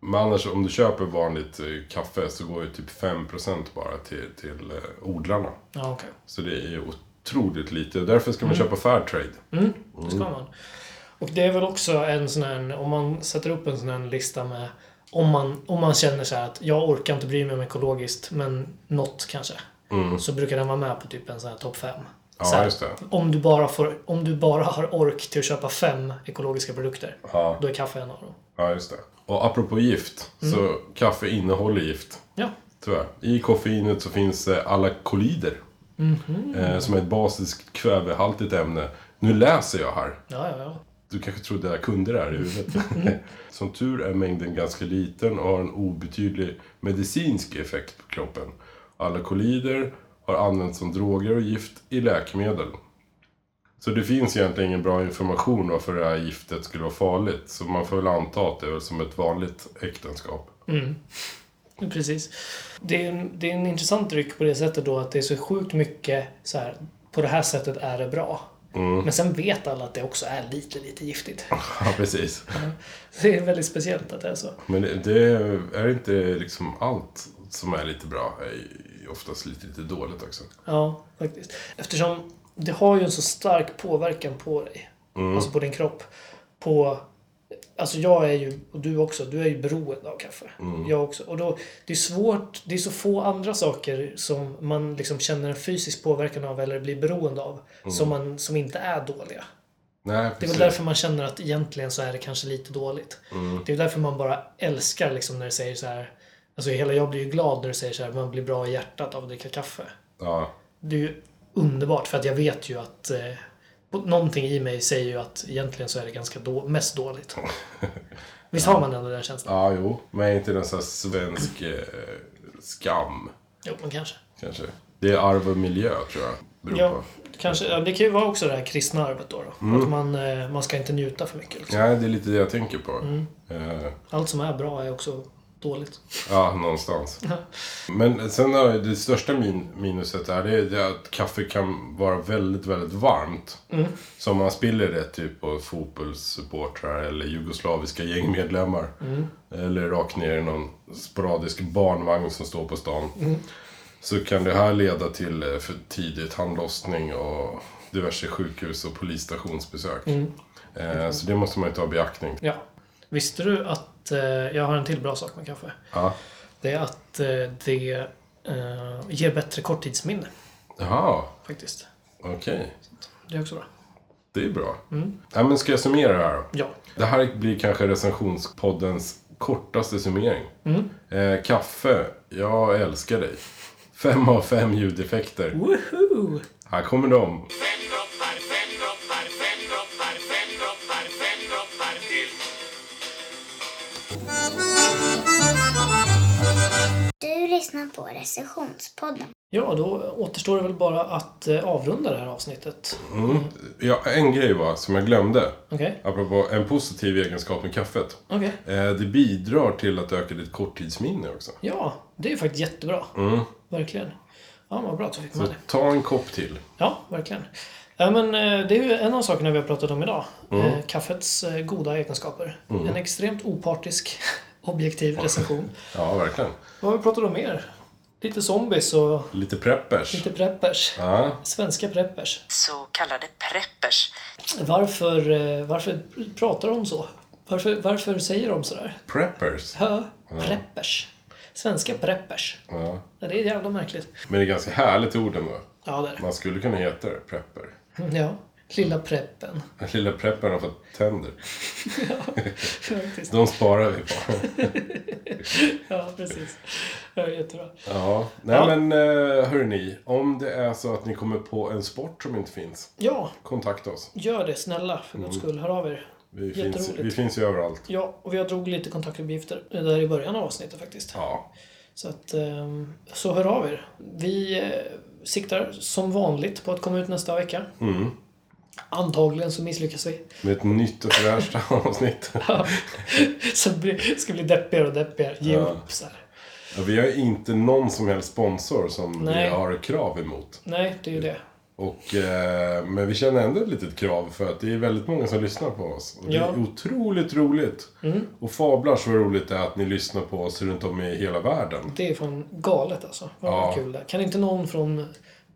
men annars, om du köper vanligt eh, kaffe så går ju typ 5% bara till, till eh, odlarna. Ja, okej. Så det är ju otroligt lite. Och därför Mm. ska man köpa Fairtrade. Det ska man. Och det är väl också en sån här, om man sätter upp en sån här lista med om man, om man känner så att jag orkar inte bry mig om ekologiskt, men något kanske. Så brukar den vara med på typ en sån här topp fem. Mm. Ja, Så här. Om du, bara får, om du bara har ork till att köpa fem ekologiska produkter, Ja. då är kaffe en av dem. Ja, just det. Och apropå gift, så kaffe innehåller gift. Ja. Tyvärr. I koffeinet så finns eh, alakolider. Eh, som är ett basiskt kvävehaltigt ämne. Nu läser jag här. Ja, ja, ja. Du kanske trodde jag kunde det här i huvudet. Som tur är mängden ganska liten och har en obetydlig medicinsk effekt på kroppen. Alakolider har använts som droger och gift i läkemedel. Så det finns egentligen ingen bra information varför det här giftet skulle vara farligt. Så man får väl anta att det är som ett vanligt äktenskap. Precis. Det är, en, det är en intressant dryck på det sättet då att det är så sjukt mycket så här, på det här sättet är det bra. Men sen vet alla att det också är lite, lite giftigt. Ja, precis. Det är väldigt speciellt att det är så. Men det, det är inte liksom allt som är lite bra. är oftast lite, lite dåligt också. Ja, faktiskt. Eftersom det har ju en så stark påverkan på dig. Alltså på din kropp. På... Alltså jag är ju, och du också, du är ju beroende av kaffe. Jag också. Och då, det är svårt, det är så få andra saker som man liksom känner en fysisk påverkan av eller blir beroende av. Som, man, som inte är dåliga. Nej, Det är väl därför man känner att egentligen så är det kanske lite dåligt. Mm. Det är därför man bara älskar liksom när det säger så här. Alltså hela jag blir ju glad när du säger så här. Man blir bra i hjärtat av att dricka kaffe. Ja. Det är ju underbart för att jag vet ju att eh, någonting i mig säger ju att egentligen så är det ganska då, mest dåligt. Visst har man ändå den känslan? ja, jo. Men är inte den så här svensk eh, skam, Jo, men kanske. kanske? Det är arv och miljö, tror jag. Beror Ja, på. kanske. Ja, det kan ju vara också det här kristna arvet då. då. Mm. Att man, eh, man ska inte njuta för mycket. Liksom. Ja, det är lite det jag tänker på. Mm. Eh, Allt som är bra är också dåligt. Ja, någonstans. Men sen har det största min minuset är, det är att kaffe kan vara väldigt, väldigt varmt. Mm. Så om man spiller det typ på fotbollssupportrar eller jugoslaviska gängmedlemmar. Mm. Eller rakt ner i någon sporadisk barnvagn som står på stan. Mm. Så kan det här leda till eh, för tidigt handlossning och diverse sjukhus och polisstationsbesök. Mm. Eh, så det måste man ju ta i beaktning. Ja. Visste du att, eh, jag har en till bra sak med kaffe. Ja. Det är att eh, det eh, ger bättre korttidsminne Jaha, faktiskt. okej. Det är också bra. Det är bra. Mm. Ja, men ska jag summera det här då? Ja. Det här blir kanske recensionspoddens kortaste summering. Mm. Eh, kaffe, jag älskar dig. Fem av fem ljudeffekter. Woohoo! Här kommer de. Lyssnar på recensionspodden. Ja, då återstår det väl bara att eh, avrunda det här avsnittet. Mm. Ja, en grej var som jag glömde. Okej? Apropå en positiv egenskap med kaffet. Okej. Eh, det bidrar till att öka ditt korttidsminne också. Ja, det är faktiskt jättebra. Mm. Verkligen. Ja, vad bra att du fick med det. ta en kopp till. Ja, verkligen. Ja, men eh, det är ju en av sakerna vi har pratat om idag. Mm. Kaffets goda egenskaper. Mm. En extremt opartisk, objektiv recension. Ja, verkligen. Vad har vi pratat om mer? Lite zombies och Lite preppers. lite preppers. Ja. Svenska preppers. Så kallade preppers. Varför, eh, varför pratar de så? Varför, varför säger de sådär? Preppers. Ja, preppers. Svenska preppers. Ja. Ja, det är jävla märkligt. Men det är ganska härligt ord ändå. Ja, det är det. Man skulle kunna heta det, prepper. Ja, lilla preppen. Lilla preppern har fått tänder. Faktiskt. De sparar vi på. Ja, precis. Ja, jättebra. Ja, nej Ja. men eh, hörni. Om det är så att ni kommer på en sport som inte finns. Ja, Kontakta oss. gör det snälla för guds Mm. skull. Hör av er. Vi finns, vi finns ju överallt. Ja, och vi har drog lite kontaktuppgifter där i början av avsnittet faktiskt. Ja. Så att, ehm, så hör av er. Vi eh, siktar som vanligt på att komma ut nästa vecka. Mm. Antagligen så misslyckas vi. Med ett nytt och fräscht avsnitt. Ja. blir- ska bli deppigare och deppigare. Ge Ja. upp så här. Ja, vi har inte någon som helst sponsor som Nej. vi har krav emot. Nej, det är ju det. Och, eh, men vi känner ändå ett litet krav för att det är väldigt många som lyssnar på oss. Och det Ja. är otroligt roligt. Mm. Och fablar så roligt det är att ni lyssnar på oss runt om i hela världen. Det är fan galet alltså. Vad Ja. kul det. Kan inte någon från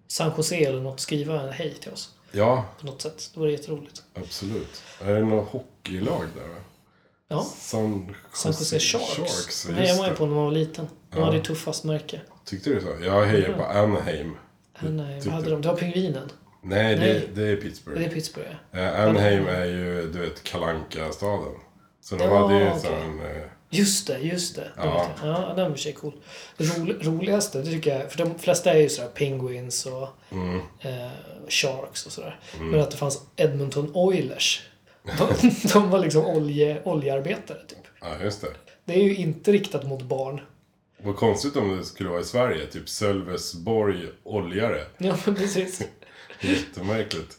San Jose eller något skriva en hej till oss? Ja, På något sätt. Det vore jätteroligt. absolut. Är det något hockeylag där? va? Ja. San San Jose Sharks. Sharks just var ju det. på när man var liten. De Ja. hade ju tuffast märke. Tyckte du så? Jag hejar på Anaheim. Tyckte vad hade du? de? Det var pingvinen. Nej, Nej. Det, det är Pittsburgh. Det är Pittsburgh, ja. Eh, Anaheim är ju, du vet, kalanka staden Så de Ja, hade ju en okej. sån... Eh, Just det, just det. Ja. Ja, den var i cool. Det roli, roligaste, det tycker jag, för de flesta är ju sådär Penguins och mm, eh, Sharks och sådär. Mm. Men att det fanns Edmonton Oilers. De, de var liksom olje, oljearbetare, typ. ja, just det. Det är ju inte riktat mot barn. Vad konstigt om det skulle vara i Sverige. Typ Sölvesborg oljare. Ja, men precis. Jättemärkligt.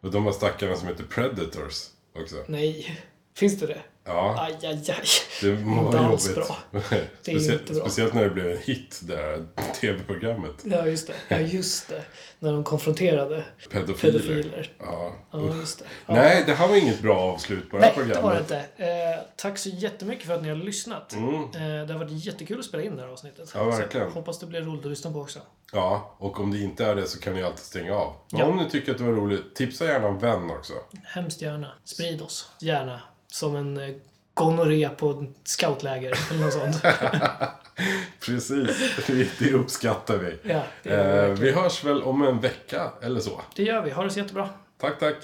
Och de har stackarna som heter Predators också. Nej. Finns det det? Ja, Aj, aj, aj. det må Inte alls bra. Det är Speciellt, inte bra. speciellt när det blev en hit, det här tv-programmet. Ja, just det. Ja, just det. När de konfronterade Pedofiler. pedofiler. Ja. Ja, just det. Ja. Nej, det här var inget bra avslut på det här Nej, det programmet. var det inte. Eh, tack så jättemycket för att ni har lyssnat. Mm. Eh, det har varit jättekul att spela in det här avsnittet. Ja, verkligen. Så, hoppas det blir roligt att lyssna på också. Ja, och om det inte är det så kan ni alltid stänga av. Men Ja. om ni tycker att det var roligt, tipsa gärna en vän också. Hemskt gärna. Sprid oss. Gärna. Som en eh, gonorré på scoutläger eller något sånt. Precis, det, uppskattar vi. Ja, det eh, vi hörs väl om en vecka eller så. det gör vi. Ha det så jättebra. Tack, tack.